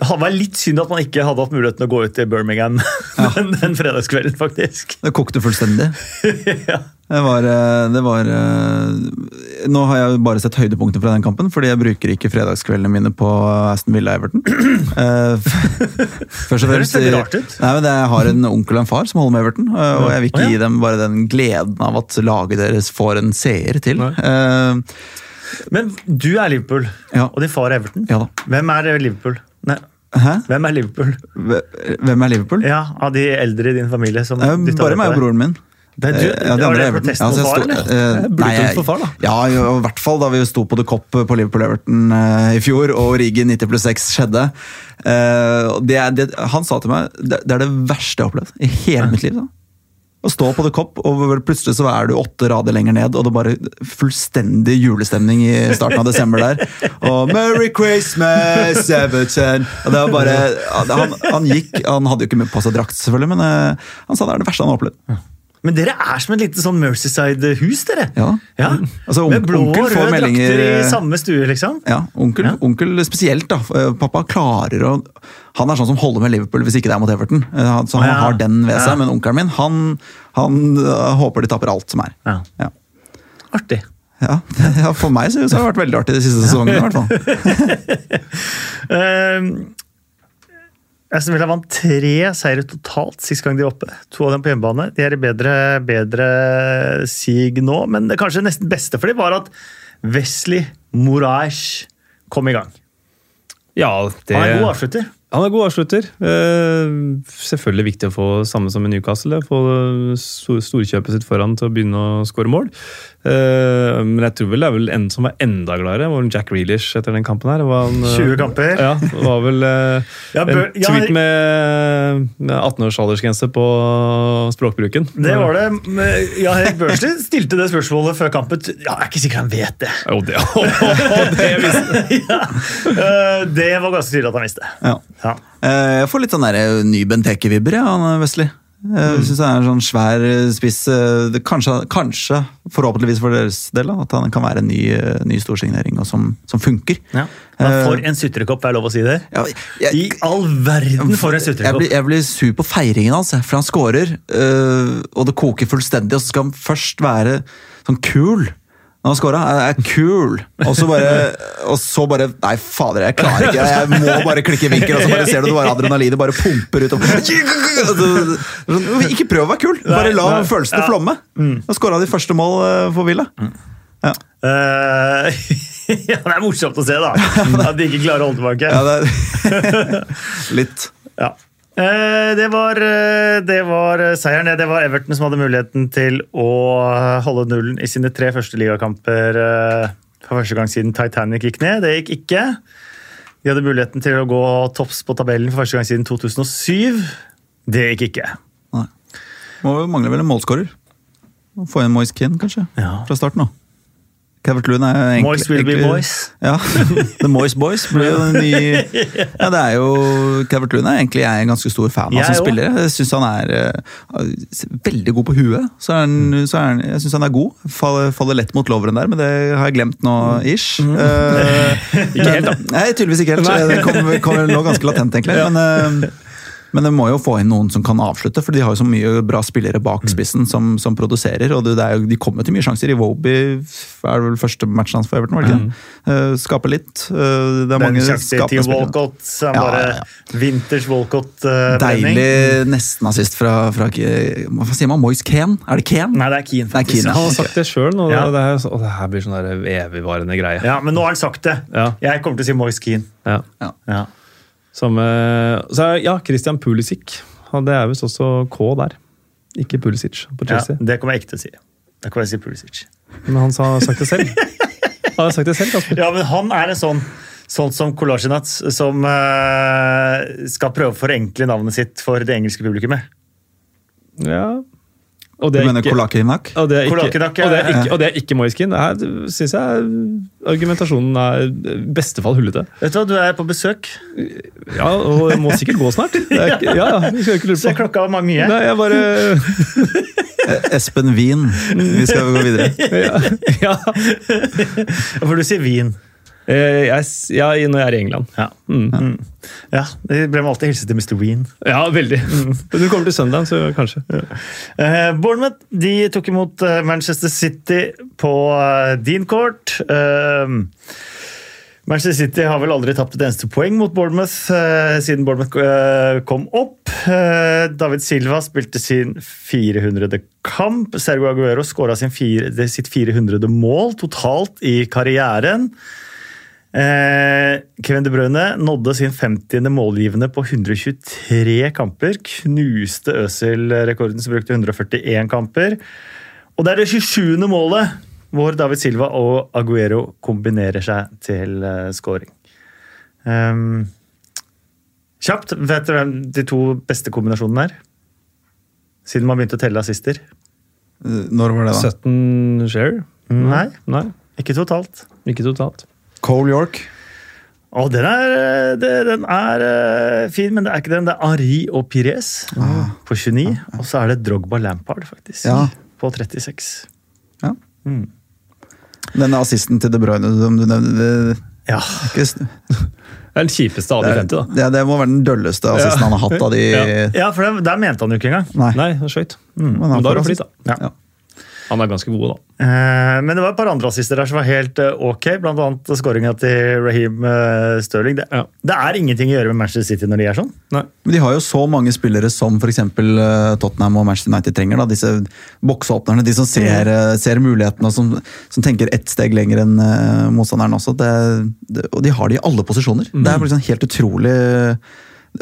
Det var litt synd at man ikke hadde hatt muligheten å gå ut i Birmingham den, den fredagskvelden, faktisk. Det kokte fullstendig. ja. Det var, eh, det var eh, Nå har jeg bare sett høydepunkter fra den kampen, fordi jeg bruker ikke fredagskveldene mine på Aston Villa Everton. Eh, Først og Det fremst veldig rart ut. Nei, men Jeg har en onkel og en far som holder med Everton, og jeg vil ikke ja. gi dem bare den gleden av at laget deres får en seer til. Nei. Men du er Liverpool, Ja. og din far er Everton. ja. Hvem er Liverpool? Nei, Hæ? hvem er Liverpool? Hvem er Liverpool? Ja, Av de eldre i din familie som Eh, dytter Bare meg og broren min. Det er du, Eh, ja, de var det protest mot så far, sto- eller? eh, jeg- for far, da. Ja, i hvert fall da vi sto på The Cop på Liverpool-Everton eh, i fjor, og Riggen 90 pluss 6 skjedde. Eh, det, er- det, han sa til meg det, det er det verste jeg har opplevd i hele mitt liv. Da. Å stå på The Cop, og plutselig så er du åtte rader lenger ned, og det er bare fullstendig julestemning i starten av desember der. Og 'Merry Christmas, Everton'! Og det var bare, han, han gikk, han hadde jo ikke på seg drakt, selvfølgelig, men eh, han sa det er det verste han har opplevd. Men dere er som et lite sånn Mercyside-hus, dere. Ja. Ja. Altså, Med blå og røde meldinger, drakter i eh, samme stue, liksom. Ja, onkel, Ja. onkel spesielt. da. Eh, Pappa klarer å Han er sånn som holder med Liverpool hvis ikke det er mot Everton. Eh, Så han Ja. har den ved seg, Ja. men onkelen min han, han håper de tapper alt som er. Ja. Ja. Artig. Ja, ja, For meg så, så har det vært veldig artig de siste sesongene. i hvert fall. Aston Villa vant tre seire totalt sist gang de var oppe. To av dem på hjemmebane. De er i bedre, bedre sig nå, men det kanskje nesten beste for dem var at Wesley Moraes kom i gang. Ja, det Han er god avslutter. Han er god avslutter. Eh, selvfølgelig viktig å få samme som i Newcastle. Få storkjøpet sitt foran til å begynne å skåre mål. Eh, men jeg tror vel det er vel en som var enda gladere, var Jack Reelish etter den kampen her. Var han, eh, 20 kamper. Ja, det var vel eh, Ja, en bør- tweet med, med 18 års aldersgrense på språkbruken. Det var det. Ja, Erik Børsli stilte det spørsmålet før kampen. Ja, jeg er ikke sikker han vet det. Jo, det, det visste ja. Eh, Det var ganske tydelig at han visste. Ja. Ja. Eh, Jeg får litt sånn der, eh, ny Benteke-vibber, ja, Wesley. Jeg synes han er en sånn svær eh, spiss. eh, Kanskje, kanskje, forhåpentligvis for deres del, at han kan være en ny, eh, ny storsignering og som, som funker. Ja. Men For en sutrekopp, er lov å si det? Ja, jeg- I all verden for en Jeg blir, jeg blir sur på feiringen hans, altså, for han scorer, og det koker fullstendig. Og så skal han først være sånn kul. Når han scora, Jeg er kul. Og så bare, og så bare Nei, fader, jeg klarer ikke. Jeg må bare klikke i vinkel, og så bare ser du det bare adrenalinet bare pumper ut. Og, sånn, ikke prøv å være kul, bare la følelsene flomme. Og scora de første mål øh, for Villa. Ja. Uh, ja, det er morsomt å se, da. At de ikke klarer å holde tilbake. Ja, litt. Ja. Eh, Det var, eh, det var eh, seieren. det. Var Everton som hadde muligheten til å holde nullen i sine tre første ligakamper for første gang siden Titanic gikk ned. Det gikk ikke. De hadde muligheten til å gå topps på tabellen for første gang siden 2007. Det gikk ikke. Nei. Må jo mangle vel en målskårer. Få inn Moise Keane, kanskje. Ja. Fra starten av. Calvert Loon er egentlig Moise will be Moise. Ja, The Moise Boys blir jo den nye Ja, det er jo Calvert Loon er egentlig jeg er en ganske stor fan av Jeg som også. spiller. Jeg syns han er uh, veldig god på huet. Så er han, Mm. så er han, jeg syns han er god. Faller, faller lett mot loveren der, men det har jeg glemt nå, Mm. ish. Eh, Ikke helt, da. Nei, tydeligvis ikke helt. Nei. Det kommer kom nå ganske latent, egentlig. Men, eh, men det må jo få inn noen som kan avslutte, for de har jo så mye bra spillere Mm. bak spissen som, som produserer. og det, det er jo, De kommer til mye sjanser. I Woby er vel første matchen hans for Everton. var det ikke det? Eh, skaper litt. Uh, det er Den mange sjansen til skapende spillere. Walcott. Ja, bare ja, Vinters Walcott-brenning. Deilig nesten-assist fra, fra Hva sier man? Moise Keane? Er det Keane? Nei, det er Keane. Det er Keane. Han har sagt det sjøl, og Ja. det, er, og det her blir sånn der evigvarende greie. Ja, men nå har han sagt det. Ja. Jeg kommer til å si Moise Keane. Ja. Ja. Som, eh, så ja, Christian Pulisic. Det er visst også K der. Ikke Pulisic på Ja, det kommer jeg ikke til å si. Da kan jeg si Pulisic. Men han sa- har sagt det selv. Han har sagt det selv, Kasper. Ja, men han er en sånn Sånn som Kolasjinac, som uh, skal prøve å forenkle navnet sitt for det engelske publikummet. Ja. Og Du det er mener Kolakinak? og det er ikke, og det er ikke, og det er ikke Moiskin. Det her syns jeg argumentasjonen er i beste fall hullete. Vet du hva, du er på besøk. Ja, og jeg må sikkert gå snart. Det er ja, ja, vi skal ikke lure på. klokka var mye. Nei, jeg bare Eh, Espen Wien. Vi skal gå videre. Ja. ja. For du sier vin. Eh, Jeg, ja, når jeg er i England. Ja. Mm. Mm. ja det ble alltid hilset til Mr. Ween. Ja, veldig. Du kommer til søndagen, så kanskje. Eh, Bournemouth de tok imot eh, Manchester City på din Dean Court. Eh, Manchester City har vel aldri tapt et eneste poeng mot Bournemouth eh, siden Bournemouth kom opp. David Silva spilte sin 400. kamp. Sergio Aguero skåra sitt 400. mål totalt i karrieren. Eh, Kevin De Bruyne nådde sin 50. målgivende på 123 kamper. Knuste Øzil-rekorden som brukte 141 kamper. Og det er det 27. målet hvor David Silva og Aguero kombinerer seg til uh, scoring. Um, kjapt, vet dere hvem de to beste kombinasjonene er? Siden man begynte å telle assister? Når var det, da? 17 share? Nei, Nei, ikke totalt. ikke totalt. Cole York. Å, den er, eh, det, den er eh, fin, men det er ikke den. Det er Henri og Pires på 29. Og så er det Drogba Lampard, faktisk. Ja. På 36. Ja. Mm. Denne assisten til De Bruyne som du nevnte det- Ja. ikke Det er den kjipeste av de 50, da. det, det må være den dølleste assisten Ja. han har hatt av de Ja. ja, for det, der mente han jo ikke engang. Nei. Nei, han skøyt. Men Men da er det flyt, da. Ja. Han er ganske god, da. Eh, Men det var et par andre assister der som var helt eh, ok, annet skåringa til Raheem Stirling. Sterling. Det, Ja. det er ingenting å gjøre med Manchester City når de er sånn. Nei. Men de har jo så mange spillere som f.eks. Tottenham og Manchester United trenger. Da. Disse boksåpnerne, de som ser, eh, ser mulighetene og som, som tenker ett steg lenger enn eh, motstanderen også. Det, det, og de har det i alle posisjoner. Det er liksom helt utrolig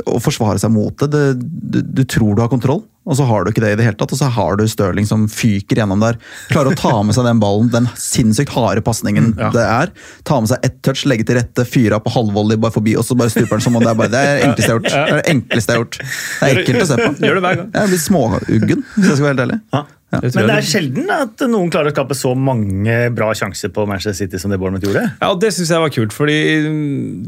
å forsvare seg mot det. det du, du tror du har kontroll, og så har du ikke det i det hele tatt. Og så har du Stirling som fyker gjennom der. Klarer å ta med seg den ballen, den sinnssykt harde pasningen Ja. det er. Ta med seg ett touch, legge til rette, fyre av på halvvolley bare forbi, og så bare stuper den som om det er bare det er enkleste jeg har gjort. Det er det enkleste jeg har gjort. Det er ekkelt å se på. Gjør det hver gang. Jeg blir småuggen, hvis jeg skal være helt ærlig. Ja. Det Men det er sjelden at noen klarer å skape så mange bra sjanser på Manchester City som det Bournemouth gjorde. Ja, og Det syns jeg var kult, fordi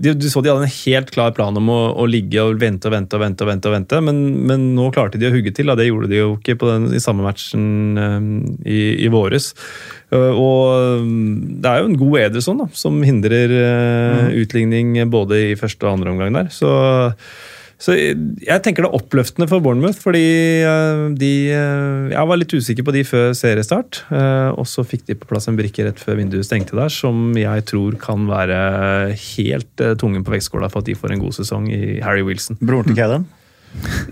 de, du så de hadde en helt klar plan om å, å ligge og vente og vente og vente, og vente, og vente, men, men nå klarte de å hugge til. Da. Det gjorde de jo ikke på den, i samme matchen um, i, i våres. Uh, og um, det er jo en god Ederson da, som hindrer uh, utligning både i første og andre omgang der. Så så jeg tenker det er oppløftende for Bournemouth, fordi eh, de eh, Jeg var litt usikker på de før seriestart, eh, og så fikk de på plass en brikke rett før vinduet stengte der, som jeg tror kan være helt tungen på vektskåla for at de får en god sesong i Harry Wilson. Broren til Kaden?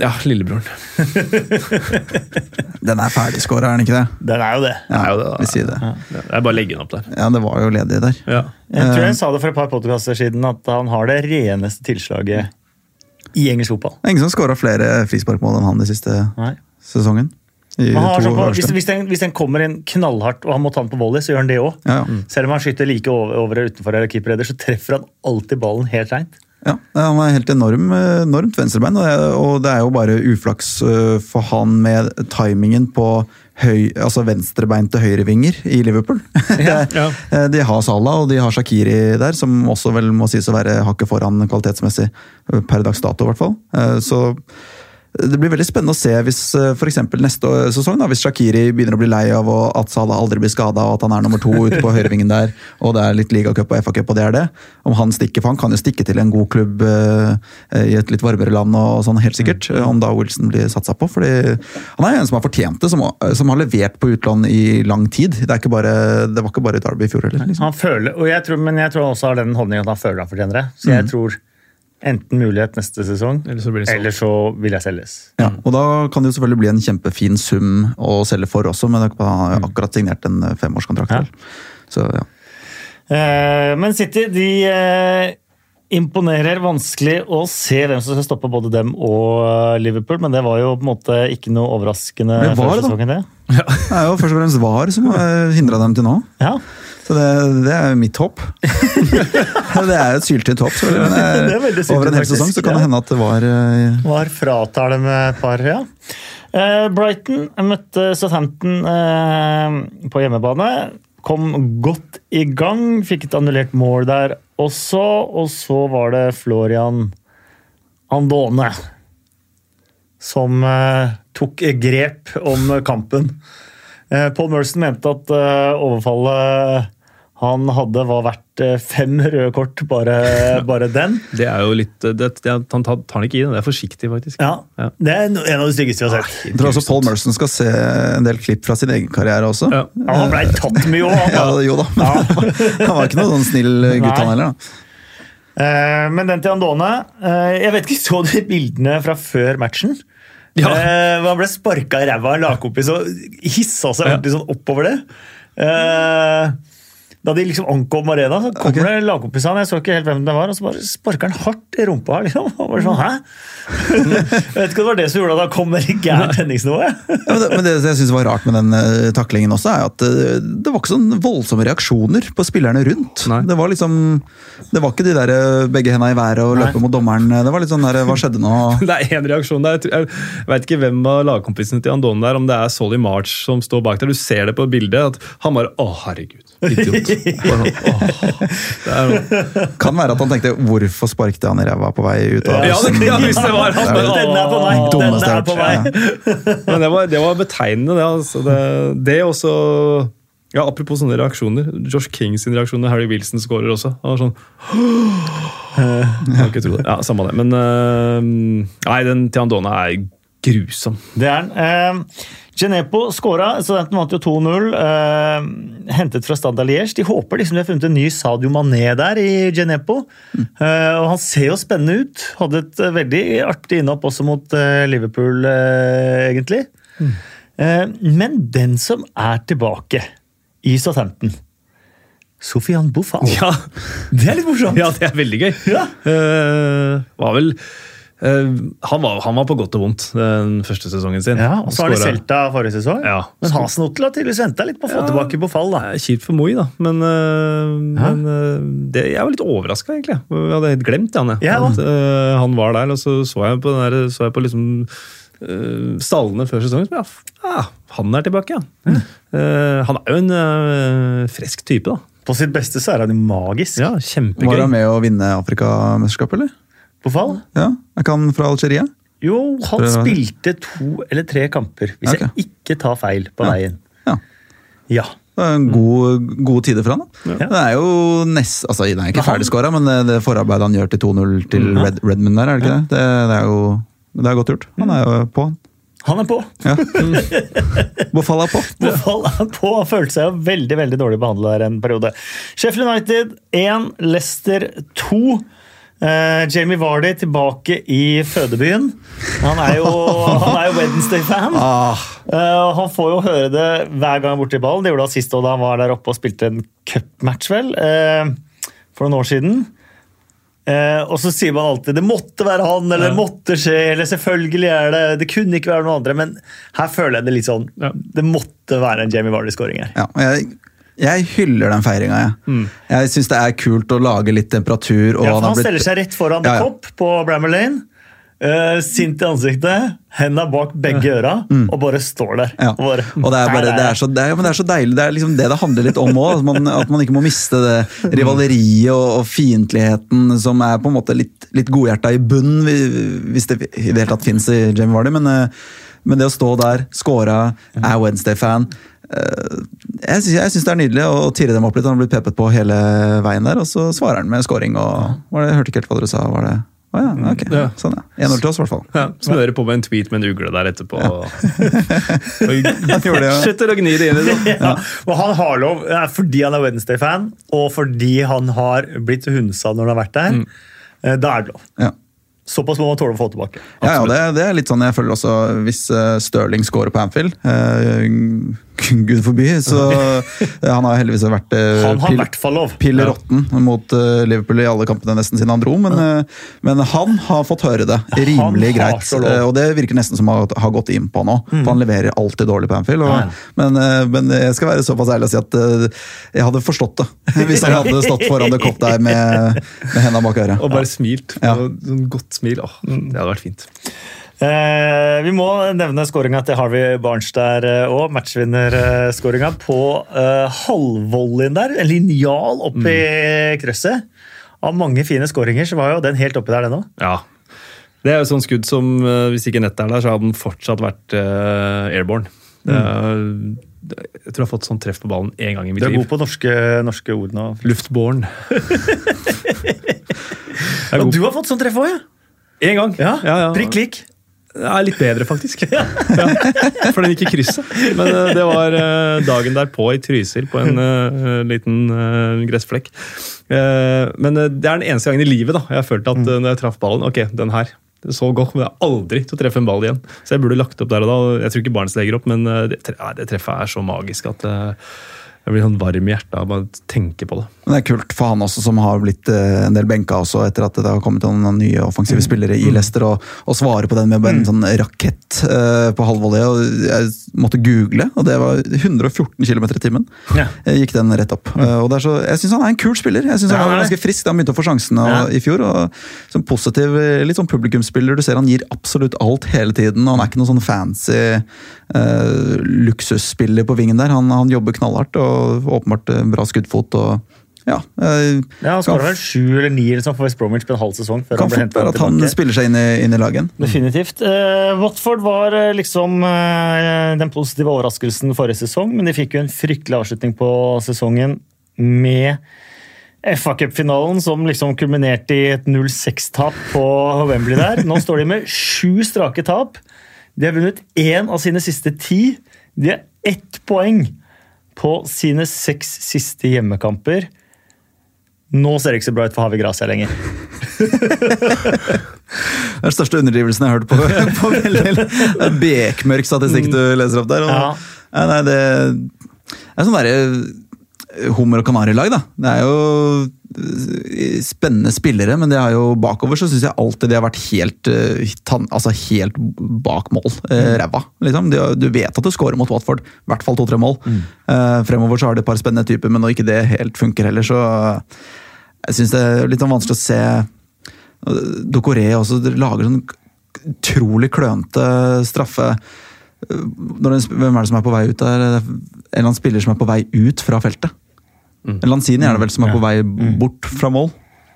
Ja, lillebroren. Den er ferdigskåra, er den ikke det? Den er jo det. Ja, er jo det, da. vi sier det. Det er bare å legge den opp der. Ja, det var jo ledig der. Ja. Jeg tror jeg sa det for et par podkaster siden at han har det reneste tilslaget i engelsk fotball. Ingen som skåra flere frisparkmål enn han den siste Nei. sesongen. Har sånn på, hvis, hvis, den, hvis den kommer inn knallhardt og han må ta den på volley, så gjør han det òg. Ja, ja. Selv om han skyter like over, over eller utenfor eller keeperredder, så treffer han alltid ballen helt reint. Ja, Han er helt enorm, eh, enormt venstrebein, og det- er jo bare uflaks eh, for han med timingen på høy, altså venstrebein til høyrevinger i Liverpool. Ja. ja. De har Salah og de har Shakiri der, som også vel må sies å være hakket foran kvalitetsmessig, eh, per dags dato i hvert fall. Eh, Så det blir veldig spennende å se hvis eh, for eksempel neste sesong, da, hvis Shakiri begynner å bli lei av at Salah aldri blir skada, og at han er nummer to ute på høyrevingen der, og det er litt ligacup og FA-cup, og det er det. Om han stikker, for han kan jo stikke til en god klubb eh, i et litt varmere land, og sånn helt sikkert. eh, Om da Wilson blir satsa på. fordi han er en som har fortjent det, som, som har levert på utlån i lang tid. Det, er ikke bare, det var ikke bare i Derby i fjor heller. Liksom. Han føler, og jeg tror, men jeg tror han også har den holdningen at han føler han fortjener det. Så jeg tror enten mulighet neste sesong, Eller så blir det eller så vil jeg selges. Ja, og da kan det jo selvfølgelig bli en kjempefin sum å selge for også, men han har akkurat signert en eh, femårskontrakt. Ja. Så ja. Eh, men City de eh, imponerer. Vanskelig å se hvem som skal stoppe både dem og eh, Liverpool, men det var jo på en måte ikke noe overraskende Det var før det, da. sesongen, det. Det er jo først og fremst VAR som har hindra dem til nå. Ja. Så det, det er mitt håp. det er jo et syltynt håp. Men eh, Det er veldig syltynt, over en hel sesong så kan det hende at det var uh, Var fratar dem et par, ja. Uh, Brighton møtte Southampton uh, på hjemmebane. Kom godt i gang, fikk et annullert mål der også. Og så var det Florian Andone som eh, tok grep om kampen. Eh, Paul Merson mente at eh, overfallet han hadde, var verdt eh, fem røde kort, bare, bare den. Det er jo litt det, det, Han tar tar den ikke i, det er forsiktig, faktisk. Ja, Ja. Det er en av de styggeste vi har sett. Jeg tror også Paul Merson skal se en del klipp fra sin egen karriere også. Ja. Ja, han blei tatt mye òg, han. Ja, jo da, men han var ikke noen sånn snill gutt, han heller. da. Eh, Men den til Andone eh, Jeg vet ikke, Så du bildene fra før matchen? Ja. Eh, han ble sparka i ræva av en lagkompis og hissa seg ordentlig sånn oppover det. Eh, da de liksom ankom arena, så kommer okay. det lagkompisen jeg så ikke helt hvem det var, og så bare sparker han hardt i rumpa. liksom. Og bare sånn, hæ? jeg vet ikke om det var det som gjorde at han kom med gærent tenningsnivå. Ja, men det, men det jeg synes var rart med den uh, taklingen også, er at uh, det var ikke sånn voldsomme reaksjoner på spillerne rundt. Nei. Det var liksom Det var ikke de der uh, begge henda i været og løpe mot dommeren. Det var litt sånn der, hva skjedde nå? Det er én reaksjon der. Jeg Jeg vet ikke hvem av lagkompisene til Andone der, om det er Solly March som står bak der. Du ser det på bildet. at Han bare Å, herregud. Idiot. Kan være at han tenkte 'hvorfor sparket han i ræva på vei ut av Ja, det, ja, hvis det var han. Det er er på vei! er på! Ja. Men det var, det var betegnende, det. Altså. Det, det også ja, Apropos sånne reaksjoner. Josh Kings sin reaksjon Harry Wilson scorer også. Han var sånn Jeg kan ikke tro det. Ja, Samme det. Men uh, nei, den Tiandona er grusom. Det er den. Eh, Genepo skåra, studenten vant jo 2-0. Eh, hentet fra Stade Liège. De håper liksom de har funnet en ny Sadio Mané der i Genepo. Eh, og han ser jo spennende ut. Hadde et eh, veldig artig innhopp også mot eh, Liverpool, egentlig. Eh, men den som er tilbake i Southampton Sofian Boufal. Ja, Det er litt morsomt! ja det er veldig gøy. Ja. Var vel han, var, han var på godt og vondt den første sesongen sin. Ja, og så har de selta Celta forrige sesong. Ja. Men Hasenhotel har tydeligvis venta litt på å få Ja. tilbake Boufal. da. Er Kjipt for Moi, da. Men, øh, men øh, det, jeg var litt overraska, egentlig. Jeg hadde helt glemt han, jeg. Jeg at uh, han var der. Og så så jeg på, den der, så jeg på liksom, uh, stallene før sesongen. Ja, ah, han er tilbake, ja. Eh, han er jo en frisk type, da. På sitt beste så er han jo magisk. Ja, Var han med å vinne Afrikamesterskapet, eller? Boufal? Ja, Er ikke han fra Algerie? Jo, han det. spilte to eller tre kamper, hvis okay. jeg ikke tar feil på Ja. veien. Ja. Ja. Det er en god, gode tider for han. da. Ja. Det er jo nest, altså Den er ikke ferdigskåra, men det, det forarbeidet han gjør til 2-0 til Ja. Red, Redmond der, er det ikke det? det? Det er jo det er godt gjort. Han er jo på, han. Han er på. Ja. Bofall er på. Bofall er på. Han følte seg jo veldig veldig dårlig behandla der en periode. Sheffield United 1, Leicester 2. Eh, Jamie Vardy tilbake i fødebyen. Han er jo, jo Wednesday-fan. Ah, Uh, han får jo høre det hver gang borti ballen. Det gjorde han sist da han var der oppe og spilte en cupmatch, vel. eh, for noen år siden. Og så sier man alltid 'det måtte være han', eller 'det måtte skje', eller 'selvfølgelig er det', 'det kunne ikke være noen andre'. Men her føler jeg det litt sånn Ja. Det måtte være en Jamie Vardy-skåring her. ja, og jeg, jeg hyller den feiringa, jeg. Mm. Jeg syns det er kult å lage litt temperatur. Og Ja, for han blitt- stiller seg rett foran Ja, ja. The på Brammer Lane. Uh, sint i ansiktet, henda bak begge øra, og bare står der. Mm. Ja. Og, bare, Og det er, bare, det, er så, det, er, det er så deilig. Det er liksom det det handler litt om òg. At, man- at man ikke må miste det rivaleriet og, og fiendtligheten som er på en måte litt, litt godhjerta i bunnen, hvis det i det hele tatt fins i Jamie Vardy. Men, eh, men det å stå der, score, er Wednesday-fan eh, Jeg syns, jeg syns det er nydelig å tirre dem opp litt. Han har blitt pepet på hele veien der, og så svarer han med scoring. Og, var det, jeg hørte ikke helt hva dere sa. Var det Å ja, ok. Ja. Sånn, ja. 1-0 til oss, i hvert fall. Ja, Smører på med en tweet med en ugle der etterpå. Ja. Han gjorde det, ja. fortsetter å gni det inn i det. Ja, og han har lov, eh, fordi han er Wednesday-fan, og fordi han har blitt hunsa når han har vært der. Mm. eh, Da er det lov. Ja. Såpass må man tåle å få tilbake. Ja, ja det, det er litt sånn jeg føler også hvis uh, Stirling scorer på Anfield. Uh, gud forby. Så han har heldigvis vært eh, Han har råtten mot eh, Liverpool i alle kampene nesten siden han dro, men, eh, men han har fått høre det rimelig greit. eh, Og det virker nesten som han har gått inn på nå, for han leverer alltid dårlig på Anfield. Og, men, eh, men jeg skal være såpass ærlig og si at eh, jeg hadde forstått det hvis han hadde stått foran The Cop der med, med hendene bak øret. Og bare smilt. Ja. Sånn godt smil. Åh, det hadde vært fint. Eh, vi må nevne skåringa til Harvey Barnes der òg. Matchvinnerskåringa på eh, halvvolleyen der. En linjal oppi Mm. krøsset. Av mange fine skåringer så var jo den helt oppi der, den òg. Ja. Det er jo sånn skudd som eh, hvis ikke nettet er der, så hadde den fortsatt vært eh, airborne. Mm. Eh, jeg tror jeg har fått sånn treff på ballen én gang i mitt liv. Du er liv. god på norske, norske ord nå. Luftborn. Og du har fått sånn treff òg, ja? Én gang. ja? Ja, ja. Prikk lik. Ja, litt bedre, faktisk. Ja. For den gikk i krysset. Men eh, det var eh, dagen derpå i Trysil, på en eh, liten gressflekk. Men det er den eneste gangen i livet da, jeg har følt at eh, når jeg traff ballen Ok, den her. Det så godt, men jeg har aldri til å treffe en ball igjen. Så jeg burde lagt opp der og da. Jeg tror ikke Barents legger opp, men det, treffet er så magisk at jeg blir sånn varm i hjertet av bare tenke på det. Men det er kult for han også, som har blitt eh, en del benka også etter at det har kommet noen nye offensive spillere i Leicester, og, og svare på den med en sånn rakett uh, på halvvolley. Jeg måtte google, og det var 114 km i timen. Ja. Eh, Gikk den rett opp. Uh, og så, Jeg syns han er en kul spiller. Jeg synes Ja, Han er ganske frisk da han begynte å få sjansen Ja. i fjor. og Som positiv, litt sånn publikumsspiller. Du ser han gir absolutt alt hele tiden. og Han er ikke noen sånn fancy uh, luksusspiller på vingen der. Han, han jobber knallhardt og åpenbart eh, bra skuddfot. og ja, eh, Ja, Han skåra kan, vel sju eller ni sånn for West Bromwich på en halv sesong. før kan han ble fort hentet være at han tilbake. spiller seg inn i, inn i laget. Definitivt. Eh, Watford var eh, liksom eh, den positive overraskelsen forrige sesong, men de fikk jo en fryktelig avslutning på sesongen med FA Cup-finalen, som liksom kulminerte i et 0-6-tap på Wembley der. Nå står de med sju strake tap. De har vunnet én av sine siste ti. De har ett poeng på sine seks siste hjemmekamper. Nå ser det ikke så bra ut for Havi Gracia lenger. Det er den største underdrivelsen jeg har hørt på, på veldig bekmørk statistikk du leser opp der. Og, Ja. Nei, det, det er sånn derre hummer og kanarilag, da. Det er jo eh, spennende spillere, men det er jo bakover så syns jeg alltid de har vært helt, eh, altså helt bak mål. eh, Ræva. Liksom. Du vet at du scorer mot Watford. I hvert fall to-tre mål. Eh, fremover så har de et par spennende typer, men når ikke det helt funker heller, så Jeg syns det er litt sånn vanskelig å se Dokoré også lager sånn utrolig klønete straffe. Hvem er det som er på vei ut der? En eller annen spiller som er på vei ut fra feltet. Mm. Lanzini er det vel som er på Ja. vei bort fra mål,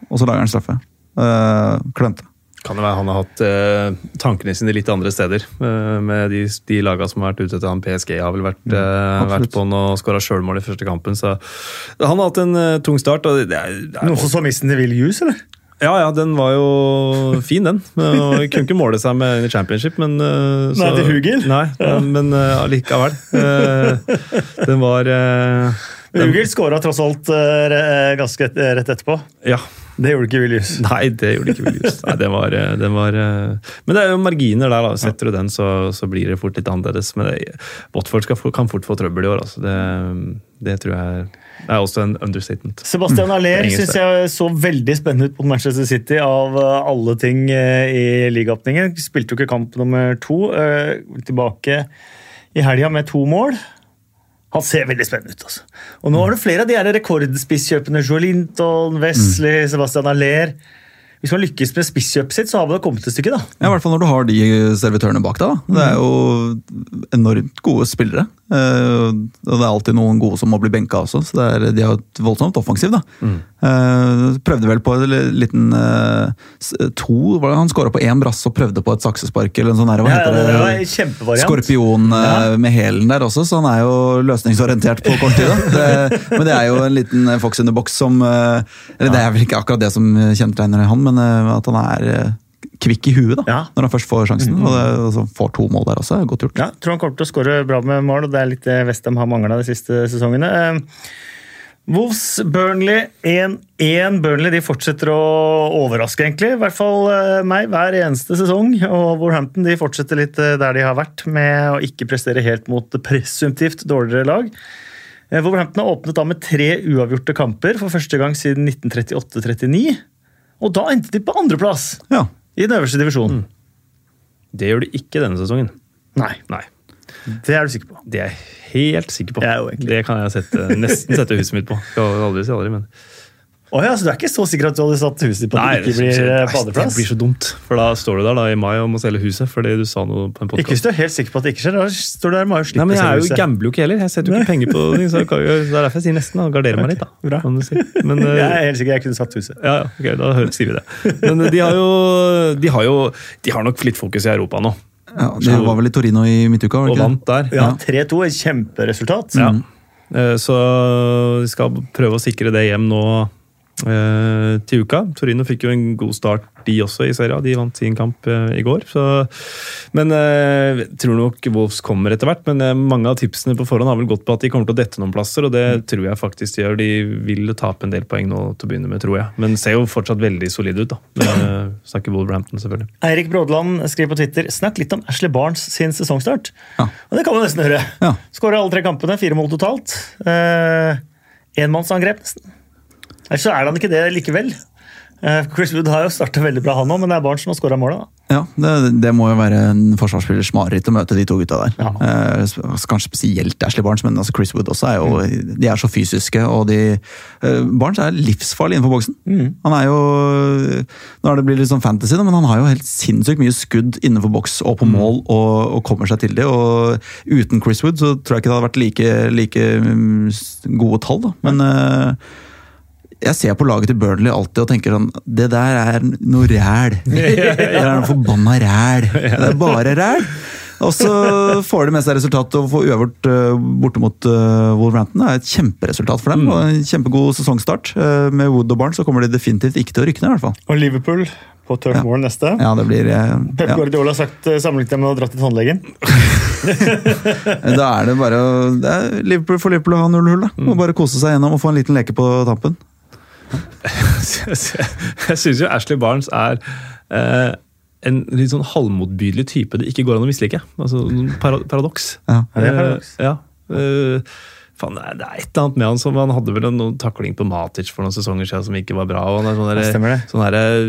og så lager han straffe. Uh, klønte. Kan det være han har hatt uh, tankene sine litt andre steder. Uh, med de, de lagene som har vært ute etter han PSG, har vel vært, uh, vært på han og skåra sjølmål i første kampen. Så han har hatt en eh, tung start. og det er, det er, Noen som så missen til Will Hughes, eller? Ja, ja, den var jo fin, den. Men, og Kunne ikke måle seg med championship, men så, Nei, til Hugel? Nei, ja. men eh, allikevel. Eh, den var eh, den, skåra tross alt eh, ganske rett etterpå. Ja. Det gjorde ikke Willius. Nei, det gjorde ikke Willius. Nei, det var, det var, eh, men det er jo marginer der. da. Setter du den, så, så blir det fort litt annerledes. Men det, skal kan fort få trøbbel i år. Altså. Det, det tror jeg er også en understatement. Sebastian Aller mm, syns jeg så veldig spennende ut mot Manchester City av eh, alle ting eh, i ligaåpningen. Spilte jo ikke kamp nummer to. eh, Tilbake i helga med to mål. Han ser veldig spennende ut. altså. Og nå har du flere av de rekordspisskjøpene. Joelinton, Wesley, Sebastian Aller. Hvis man lykkes med spisskjøpet sitt, så har man kommet et stykke. da. Ja, I hvert fall når du har de servitørene bak deg. da. Det er jo enormt gode spillere. Eh, og det er alltid noen gode som må bli benka også, så er, de har et voldsomt offensiv. da. Eh, prøvde vel på en liten eh, to Han skåra på én brass og prøvde på et saksespark eller en sånn hva Ja, heter det var det? Skorpion Ja. med hælen der også, så han er jo løsningsorientert på kort tid. Det, men det er jo en liten fox in the box som Eller det er vel ikke akkurat det som kjennetegner han, men at han er kvikk i huet da, Ja. når han først får sjansen. Og, det, og så får to mål der også, godt gjort. Ja, tror han kommer til å skåre bra med mål, og det er litt det Westham har mangla de siste sesongene. Eh, Wolves Burnley 1-1. Burnley de fortsetter å overraske, egentlig. I hvert fall eh, meg hver eneste sesong. Og Wolverhampton de fortsetter litt eh, der de har vært, med å ikke prestere helt mot presumptivt dårligere lag. Eh, Wolverhampton har åpnet da med tre uavgjorte kamper for første gang siden 1938-39. Og da endte de på andreplass Ja. I den øverste divisjonen. Det gjør du ikke denne sesongen. Nei, Nei. det er du sikker på. Det er jeg helt sikker på. Jeg er jo egentlig- Det kan jeg sette, nesten sette huset mitt på. Skal aldri si aldri, men Å ja, så du er ikke så sikker at du hadde satt huset på at Nei, det ikke blir badeplass? på det blir så dumt. For da står du der da i mai og må selge huset fordi du sa noe på en Ikke hvis du er helt sikker på at det ikke skjer. Da står du der i mai og slipper Nei, men jeg er jo, gambler jo ikke heller. Jeg setter jo ikke penger på ting. Så det er derfor jeg sier nesten. og garderer meg litt, da. bra. Kan du si. Men, eh, Jeg er helt sikker jeg kunne satt huset. ja, ja, ok, da sier vi det. Men eh, de har jo De har jo de har nok litt fokus i Europa nå, ja det var vel i Torino i midtuka? var og vant der. Ja, 3-2, et kjemperesultat. Ja. Eh, Så de skal prøve å sikre det hjem nå eh, til uka. Torino fikk jo en god start, de også, i serien. De vant sin kamp eh, i går. Så, men eh, jeg tror nok Wolfs kommer etter hvert. Men eh, mange av tipsene på forhånd har vel gått på at de kommer til å dette noen plasser, og det tror jeg faktisk de gjør. De vil tape en del poeng nå til å begynne med, tror jeg. Men ser jo fortsatt veldig solide ut, da. Men Snakker Wolverhampton, selvfølgelig. Eirik Brådland skriver på Twitter snakk litt om Ashley Barnes sin sesongstart. Ja. Og det kan man nesten høre. Ja. Skåra alle tre kampene, fire mål totalt. Eh, Enmannsangrep, nesten. Eller så er han ikke det likevel. Eh, Chris Wood har jo starta veldig bra, han òg, men det er Barnt som har skåra målet. da. Ja, det, det må jo være en forsvarsspillers mareritt å møte de to gutta der. Eh, kanskje spesielt Ashley Barnes, men altså Chris Wood også er jo De er så fysiske, og de eh, Barnes er livsfarlig innenfor boksen. Han er jo Nå er det blitt litt sånn fantasy, men han har jo helt sinnssykt mye skudd innenfor boks og på mål, og, og kommer seg til det. og Uten Chris Wood så tror jeg ikke det hadde vært like, like mm, gode tall, da. Men eh, jeg ser på laget til Burnley alltid og tenker sånn Det der er noe ræl. Det er noe forbanna ræl. Det er bare ræl. Og så får de med seg resultatet og får uavgjort uh, borte mot uh, Wolverhampton. Det er et kjemperesultat for dem. og En kjempegod sesongstart. Uh, med Wood og Barnes så kommer de definitivt ikke til å rykke ned. i hvert fall. Og Liverpool på Turf Ja. Neste. Ja, det blir Ja. Pep. Guardiola har sagt sammenlignet dem med å dra til tannlegen. Da er det bare å det er Liverpool for Liverpool å ha null hull. da. Må bare kose seg gjennom og få en liten leke på tampen. Jeg syns jo Ashley Barnes er eh, en litt sånn halvmotbydelig type det ikke går an å mislike. Altså, paradoks. Ja. Ja, det er paradoks. Eh, ja. Eh, faen, det er et eller annet med han som Han hadde vel en noen takling på Matic for noen sesonger siden som ikke var bra. og Han er sånn der, sånn der,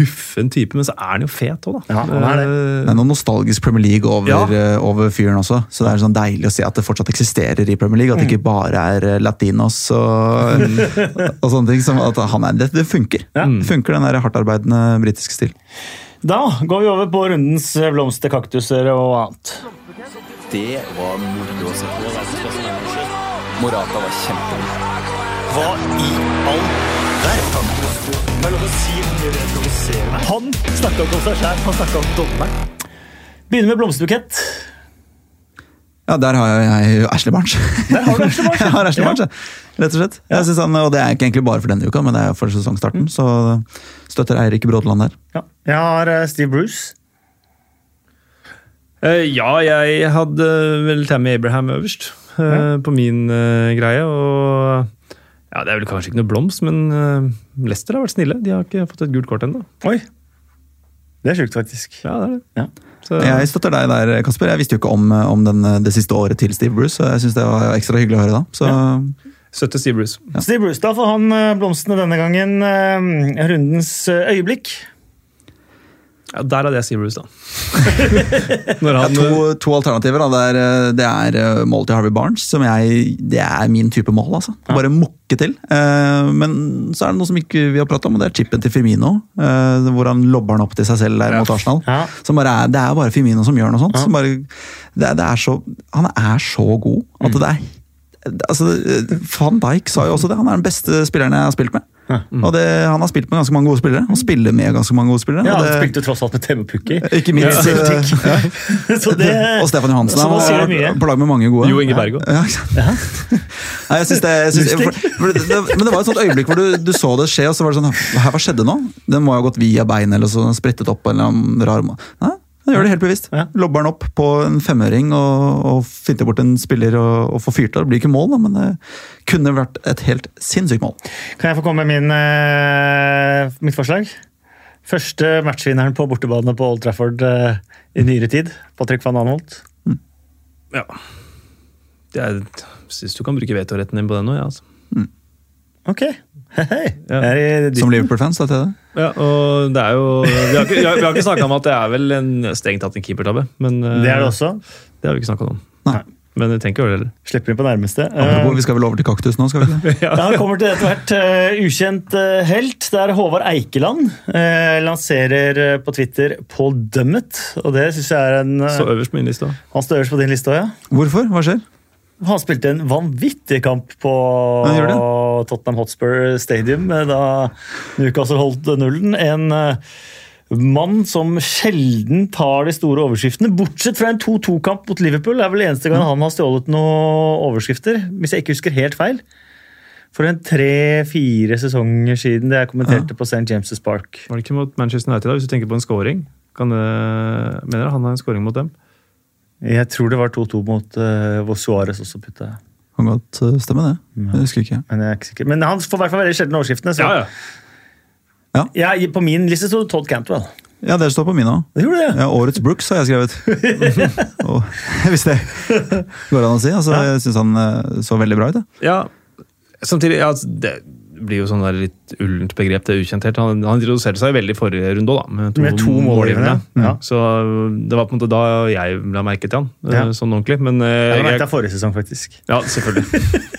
guffen type, men så er han jo fet òg, da. Ja, han er det. Eh, Det er noe nostalgisk Premier League over, Ja. eh, over fyren også. Så det er sånn deilig å se at det fortsatt eksisterer i Premier League. At det ikke bare er eh, latinos og, og sånne ting. Som at han er, det, det funker. Ja. Det funker den der hardtarbeidende britiske stil. Da går vi over på rundens blomster, kaktuser og annet. Det var moro å se på. Morata var kjempegod. Hva i all verden? Er. Han snakka ikke om seg sjæl, han snakka om dommeren. Begynner med blomsterbukett. Ja, der har jeg Ashley Barnes. Der har du Ashley Barnes, ja. jeg har Ashley Barnes, ja. rett og slett. Jeg synes han, og det er ikke egentlig bare for denne uka, men det er for sesongstarten. Mm. Så støtter Eirik Brådland der. Ja. Jeg har uh, Steve Bruce. Uh, ja, jeg hadde vel Tammy Abraham øverst eh, på min eh, greie. Og ja, det er vel kanskje ikke noe blomst, men eh, Leicester har vært snille. De har ikke fått et gult kort ennå. Oi. Det er sjukt, faktisk. Ja, det er det. Ja. Så, Jeg støtter deg der, Kasper. Jeg visste jo ikke om, om den, det siste året til Steve Bruce, så jeg syns det var ekstra hyggelig å høre da. Så Støtter Steve Bruce. Steve Bruce, da får han blomstene denne gangen. rundens øyeblikk. Ja, der hadde jeg Steve Bruce, da. Når Ja, to, to alternativer. Da. Det er, eh, det er målet mål til Harvey Barnes, som jeg, det er min type mål. altså. Bare mukke til. Eh, Men så er det noe som ikke vi har pratet om, og det er chipen til Firmino. eh, Hvor han lobber den opp til seg selv der mot Arsenal. Er, det er bare Firmino som gjør noe sånt. Som bare, det det er så, han er så god at Mm. det er altså, Van Dijk sa jo også det. Han er den beste spilleren jeg har spilt med. Og det, Han har spilt med ganske mange gode spillere. Han spiller med ganske mange gode spillere. Ja, og Han det- spilte tross alt med Temme Pukki. ikke minst Ja. ja. Så det, og Stefan Johansen. Så Han var på lag med mange gode. Jo Inge Bergo. Ja? Nei, jeg synes det, jeg synes, for, for det, det, men det var et sånt øyeblikk hvor du, du så det skje, og så var det sånn hva skjedde nå? Den må jo ha gått via bein eller så sprettet opp eller annen rar måte. Nei, Han gjør det helt bevisst. Ja. Lobber han opp på en femøring og, og finter bort en spiller og, og får fyrt av. Det blir ikke mål, da, men det kunne vært et helt sinnssykt mål. Kan jeg få komme med min, uh, mitt forslag? Første matchvinneren på bortebane på Old Trafford uh, i nyere tid. Patrick van Anholt. Ja. Jeg syns du kan bruke vetoretten din på den nå, ja, altså. Ok. Hei, hei. Ja. Er Som Liverpool-fans, da, Tede? det. Ja, og det er jo Vi har ikke, vi har ikke snakka om at det er vel en strengt tatt en keepertabbe, men eh, Det er det også. Det har vi ikke snakka om. Nei. Men vi tenker jo det heller. Slipper inn på nærmeste. Apropos, vi skal vel over til kaktus nå, skal vi ikke det? Ja, Han kommer til etter hvert uh, ukjent uh, helt. Det er Håvard Eikeland. uh, lanserer eh, på Twitter Paul Dummet. Og det syns jeg er en uh, Så øverst på min liste. Han står øverst på din liste òg, ja. Hvorfor? Hva skjer? Han spilte en vanvittig kamp på Tottenham Hotspur Stadium eh, da Newcastle holdt nullen. En eh, mann som sjelden tar de store overskriftene, bortsett fra en 2-2-kamp mot Liverpool. Det er vel eneste gang han har stjålet noen overskrifter, hvis jeg ikke husker helt feil. For en tre-fire sesonger siden det jeg kommenterte på St. James' Park. Var det ikke mot Manchester United, da, hvis du tenker på en scoring? Kan det, mener han har en scoring mot dem? Jeg tror det var 2-2 mot uh, hvor Suárez også putta. Kan godt uh, stemme det. Jeg husker ikke. Men jeg er ikke sikker. Men han får i hvert fall veldig sjelden overskriftene. Så Ja, ja. Jeg- på min liste sto Todd Cantwell. Ja, det står på min òg. Det gjorde det. Ja, årets Brooks har jeg skrevet. Hvis det går an å si. Altså, Jeg syns han eh, så veldig bra ut. Ja, samtidig ja, altså, Det blir jo sånn der litt ullent begrep, det er ukjent helt. Han, han introduserte seg veldig i forrige runde òg, med to, Med to målgivende, ja. Så det var på en måte da jeg la merke til han, eh, Ja. sånn ordentlig. Men eh, Jeg la merke til forrige sesong, faktisk. ja, selvfølgelig.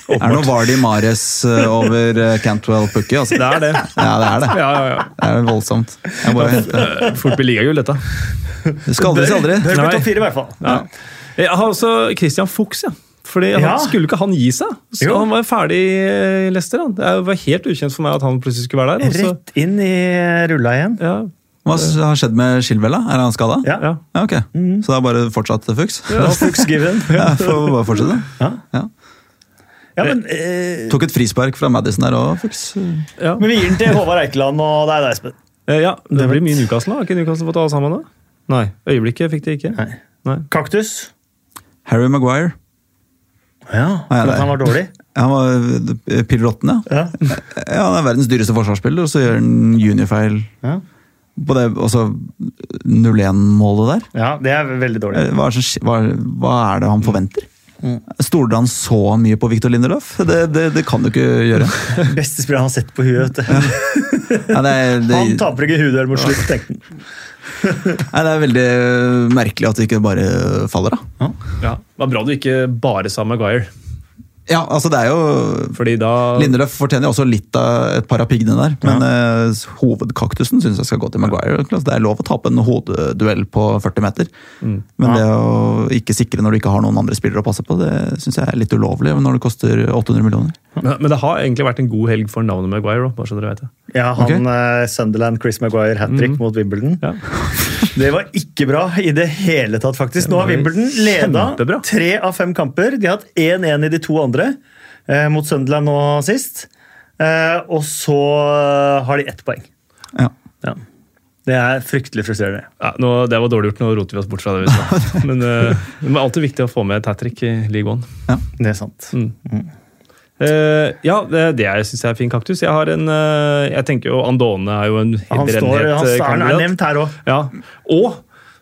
Er det noe Vardy Mares eh, over Cantwell Pukki? Altså. Det er det. Ja, det er det. Ja, ja, ja. Det er voldsomt. Jeg bare henter. Eh, Fort blir ligagull, dette. Det skal aldri si aldri. Bør bli topp fire, i hvert fall. Ja. Jeg har også Christian Fuchs, ja. Fordi han, Ja. Skulle ikke han gi seg? Så Jo. han var ferdig i Leicester. Han. Det var helt ukjent for meg at han plutselig skulle være der. Også. Rett inn i rulla igjen. ja, Hva har skjedd med Chilwell? Er han skada? Ja. ja. Ja, Mm. Så det er bare fortsatt fuks? Ja, Fuchs given. Ja, får bare fortsette. Ja. Ja. Ja, men, eh, Tok et frispark fra Madison der òg, fuks. ja. men vi gir den til Håvard Eikeland og deg, da, Espen. Eh, ja, det Det blir mye Newcastle. Har ikke Newcastle fått alle sammen? da? Nei. Øyeblikket fikk de ikke. Nei. Nei. Kaktus. Harry Maguire. Ja, for at han var dårlig. Han var eh, piloten, ja. Ja. ja. Han er verdens dyreste forsvarsspiller, og så gjør han juniorfeil Ja. på det også 0-1-målet der. ja, det er veldig dårlig. Eh, Hva er, hva, hva er det han forventer? Stoler han så mye på Victor Lindelöf? Det, det, det kan du ikke gjøre. Beste spiller han har sett på huet. vet du. Det, Han taper ikke huduell mot slutt, tenkte han. nei, det er veldig merkelig at det ikke bare faller da. Ja. Det var bra du ikke bare sa Maguire. Ja, altså det er jo Fordi da Lindelöf fortjener også litt av et par av piggene der, men eh, hovedkaktusen syns jeg skal gå til Maguire. Det er lov å tape en hodeduell på 40 meter, Mm. men det å ikke sikre når du ikke har noen andre spillere å passe på, det syns jeg er litt ulovlig når det koster 800 millioner. Men, men det har egentlig vært en god helg for navnet Maguire bare så dere vet det. Ja, han Ok. eh, Sunderland, Chris Maguire, hat trick Mm. mot Wimbledon. Ja. Det var ikke bra i det hele tatt, faktisk. Nå har Wimbledon leda tre av fem kamper. De har hatt 1-1 i de to andre, eh, mot Sunderland nå sist. Eh, og så eh, har de ett poeng. Ja. Ja. Det er fryktelig frustrerende. Ja, nå, det var dårlig gjort, nå roter vi oss bort fra det. vi sa. Men eh, det er alltid viktig å få med et hat trick i League One. Ja. Det er sant. Eh, ja, det, jeg syns er fin kaktus. Jeg har en uh, Jeg tenker jo Andone er jo en står, brennhet han eh, er- nevnt her òg. Ja. Og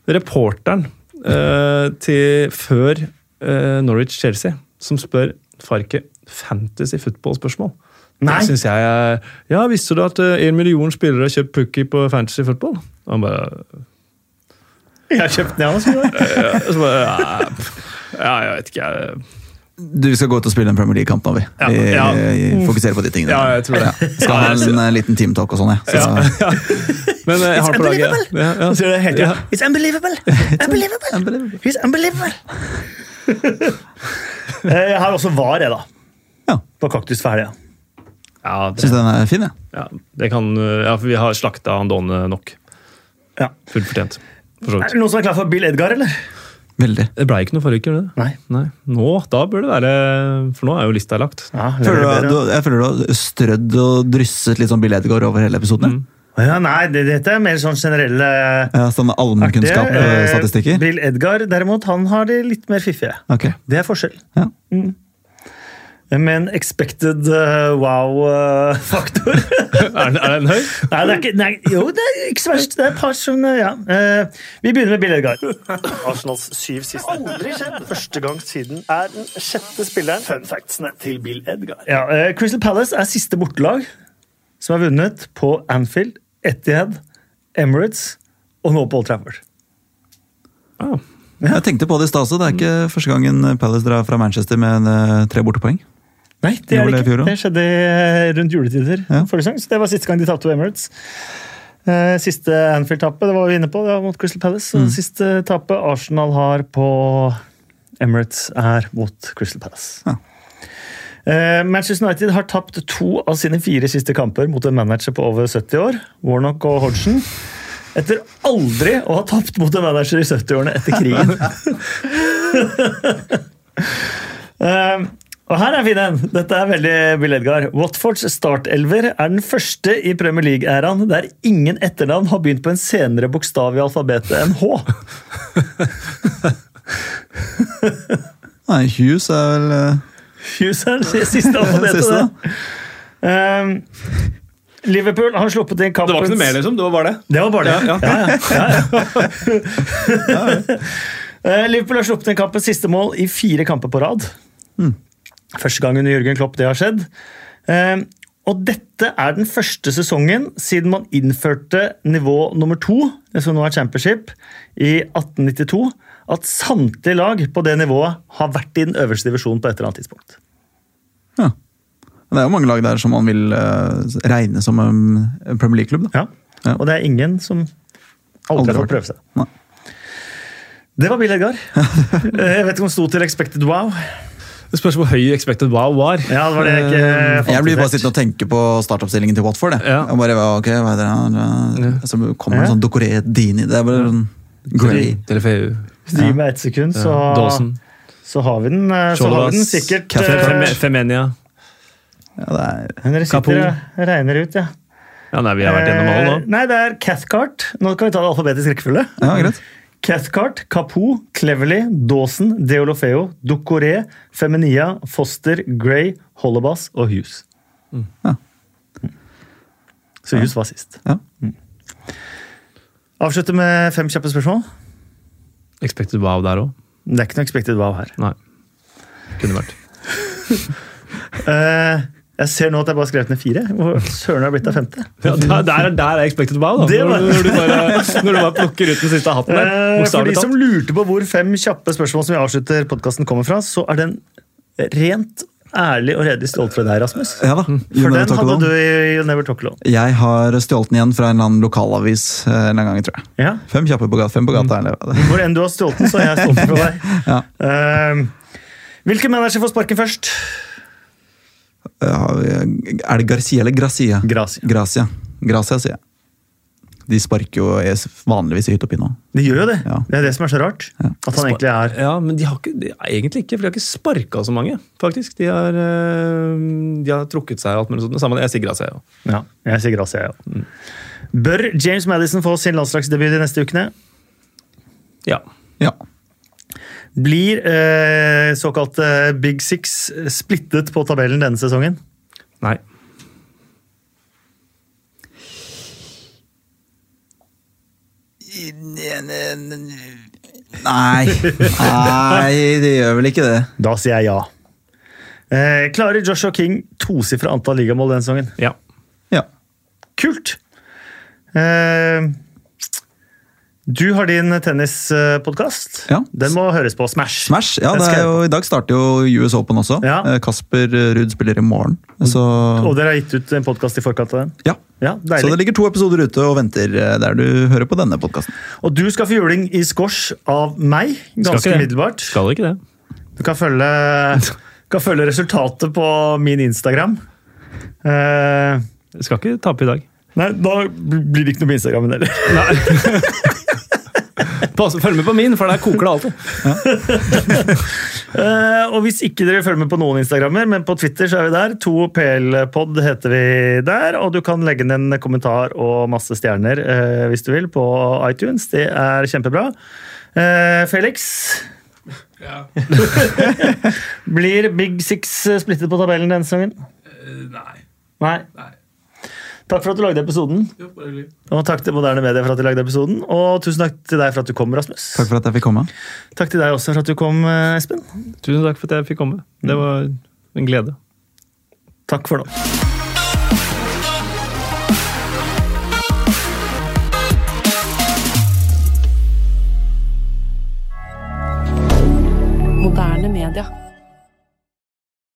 reporteren uh, til før eh, Norwich-Chelsea, som spør Farke fantasy football-spørsmål. Nei. Det synes jeg Ja, visste du at eh, en million spillere har kjøpt Pukki på fantasy football? Og han bare Jeg har kjøpt den, jeg ja, pff, ja, jeg vet ikke. Jeg, Du skal gå ut og spille en Premier League-kamp nå, vi. Ja, Vi, ja. fokuserer på de tingene. Ja, jeg tror det. Skal ha en eh, liten teamtalk og sånn, jeg. Så, ja. Men eh, jeg It's har det på laget. unbelievable! Ja, ja. Sier det. Ja. It's unbelievable! Unbelievable! He's unbelievable! Eh, jeg har også VAR, jeg, da. Ja. På Kaktus for helga. Ja, Syns den er fin, jeg. ja, Ja, kan Ja, for vi har slakta Andone nok. Ja. Fullt fortjent. For Er det noen som er klar for Bill Edgar, eller? Veldig. Det blei ikke noe forrige uke, gjorde det? Nei. Nei. Nå, da bør det være For nå er jo lista lagt. Ja, Føler du, du, jeg føler du har strødd og drysset litt sånn Bill Edgar over hele episoden. Mm. Ja, nei, det, dette er mer sånn generelle Ja, sånn artige. Eh, allmennkunnskap-statistikker? Bill Edgar derimot, han har de litt mer fiffige. Ok. Det er forskjell. Ja. Med en expected uh, wow-faktor. Er, den- er den høy? nei, det er ikke, nei, jo, det er ikke så verst. Det er et par som uh, Ja. Eh, vi begynner med Bill Edgar. Arsenals syv siste. Aldri skjedd. Første gang siden er den sjette spilleren. Fun factsene til Bill Edgar. Ja, eh, Crystal Palace er siste bortelag som har vunnet på Anfield, Etihad, Emirates og nå på Old Trafford. Ah. Jeg tenkte på det i stad. Det er ikke første gangen Palace drar fra Manchester med eh, tre bortepoeng. Nei, det er det ikke. Det skjedde eh, rundt juletider. Ja. forrige så Det var siste gang de tapte på Emirates. Eh, Siste Anfield-tappet det var vi inne på, det var mot Crystal Palace. Mm. Siste tapet Arsenal har på Emirates, er mot Crystal Palace. Ja. Eh, Manchester United har tapt to av sine fire siste kamper mot en manager på over 70 år, Warnock og Hodgson. Etter aldri å ha tapt mot en manager i 70-årene etter krigen. Og her er fin en. Dette er veldig Bill Edgar. Watfords startelver er den første i Premier League-æraen der ingen etternavn har begynt på en senere bokstav i alfabetet enn H. Nei, Hughes er vel eh, Hughes er det siste alfabetet. Siste. det. Um, Liverpool har sluppet inn Det var ikke noe mer, liksom? Det var bare det? Det var bare det. Ja, Ja, ja. ja, ja. Eh, Liverpool har sluppet inn kampens siste mål i fire kamper på rad. Første gang under Jørgen Klopp det har skjedd. Eh, Og dette er den første sesongen siden man innførte nivå nummer to, det som nå er championship, i 1892, at samtlige lag på det nivået har vært i den øverste divisjonen på et eller annet tidspunkt. Ja. Det er jo mange lag der som man vil eh, regne som en Premier League-klubb. Ja. Ja. Og det er ingen som aldri Aldri har fått prøve seg. Nei. Det var Bill Edgar. Eh, Jeg vet ikke om det sto til expected wow. Det spørs hvor høy expected wow var. Ja, det var det jeg ikke fant Jeg blir bare sittende og tenke på startoppstillingen til Watford. jeg. Ja. Og bare, ok, hva er det her? Så kommer det en sånn Dokoré Dini. Det er bare sånn Grey. Du gir meg ett sekund, så, så har vi den, eh, så har vi den sikkert Femenia. Ja, det er, sitter og regner ut, ja. Ja, nei, vi har vært gjennom alle nå. Nei, det er Cathcart. Nå kan vi ta det alfabetisk rekkefølge. ja, greit. Cathcart, Capo, Cleverly, Dawson, Deolofeo, Ducoré, Feminia, Foster, Gray, Hollabas og Hughes. Ja. Så Hughes var sist. Ja. Avslutte med fem kjappe spørsmål. Expected wow der òg. Det er ikke noe expected wow her. Nei. Kunne vært. Eh, jeg ser nå at jeg bare har skrevet ned fire. Hvor søren har det blitt av femte? Ja, der, der, der er expected wow, da. Når, når, du bare, når du bare plukker ut den siste hatten der. Eh, For de som lurte på hvor fem kjappe spørsmål som vi avslutter podkasten kommer fra, så er den rent ærlig og redelig stjålet fra deg, Rasmus. Ja da. For den hadde du i You Never Talk Alone. Jeg har stjålet den igjen fra en eller annen lokalavis eh, en eller annen gang, tror jeg. Ja. Fem kjappe på gata. Fem på gata eller hva det er. Hvor enn du har stjålet den, så har jeg stjålet den fra deg. Ja. uh, hvilken manager får sparken først? Ja, Er det Garcia eller Gracia? Gracia. Gracia, Gracia sier jeg. De sparker jo vanligvis i hytt og. De gjør jo det. Ja. Det er det som er så rart. Ja. At han egentlig er Ja, men de har ikke, de, egentlig ikke, for de har ikke sparka så mange, faktisk. De har, eh, de har trukket seg og alt mulig sånt. Det Samme, jeg sier Gracia, ja. Ja, jeg sier Gracia, jeg òg. Bør James Madison få sin landslagsdebut de neste ukene? ja. Ja. Blir eh, såkalt eh, Big Six splittet på tabellen denne sesongen? Nei. Nei. Nei, det gjør vel ikke det. Da sier jeg ja. Eh, klarer Joshua King tosifra antall ligamål denne sesongen? Ja. Ja. Kult! Eh, du har din tennispodkast. Ja. Den må høres på Smash. Smash. Ja, det er jo, I dag starter jo US Open også. Ja. Eh, Kasper Ruud spiller i morgen. Så, Og dere har gitt ut en podkast i forkant av den? ja. Ja, så det ligger to episoder ute og venter eh, der du hører på denne podkasten. Og du skal få juling i squash av meg, ganske umiddelbart. Skal ikke det. Du kan følge, kan følge resultatet på min Instagram. Eh, Skal ikke tape i dag. nei, da blir det ikke noe på Instagrammen heller. Pass, følg med på min, for der koker det alltid. uh, og hvis ikke dere følger med på noen Instagrammer, men på Twitter så er vi der. 2PLpod heter vi der. Og du kan legge inn en kommentar og masse stjerner uh, hvis du vil på iTunes. Det er kjempebra. Uh, Felix, Ja. blir Big Six splittet på tabellen denne sesongen? Nei. Nei. Nei. Takk for at du lagde episoden. Jo, bare. Og takk til Moderne Media for at de lagde episoden. Og tusen takk til deg for at du kom, Rasmus. Takk for at jeg fikk komme. Takk til deg også for at du kom, eh, Espen. Tusen takk for at jeg fikk komme. Det var en glede. Takk for nå.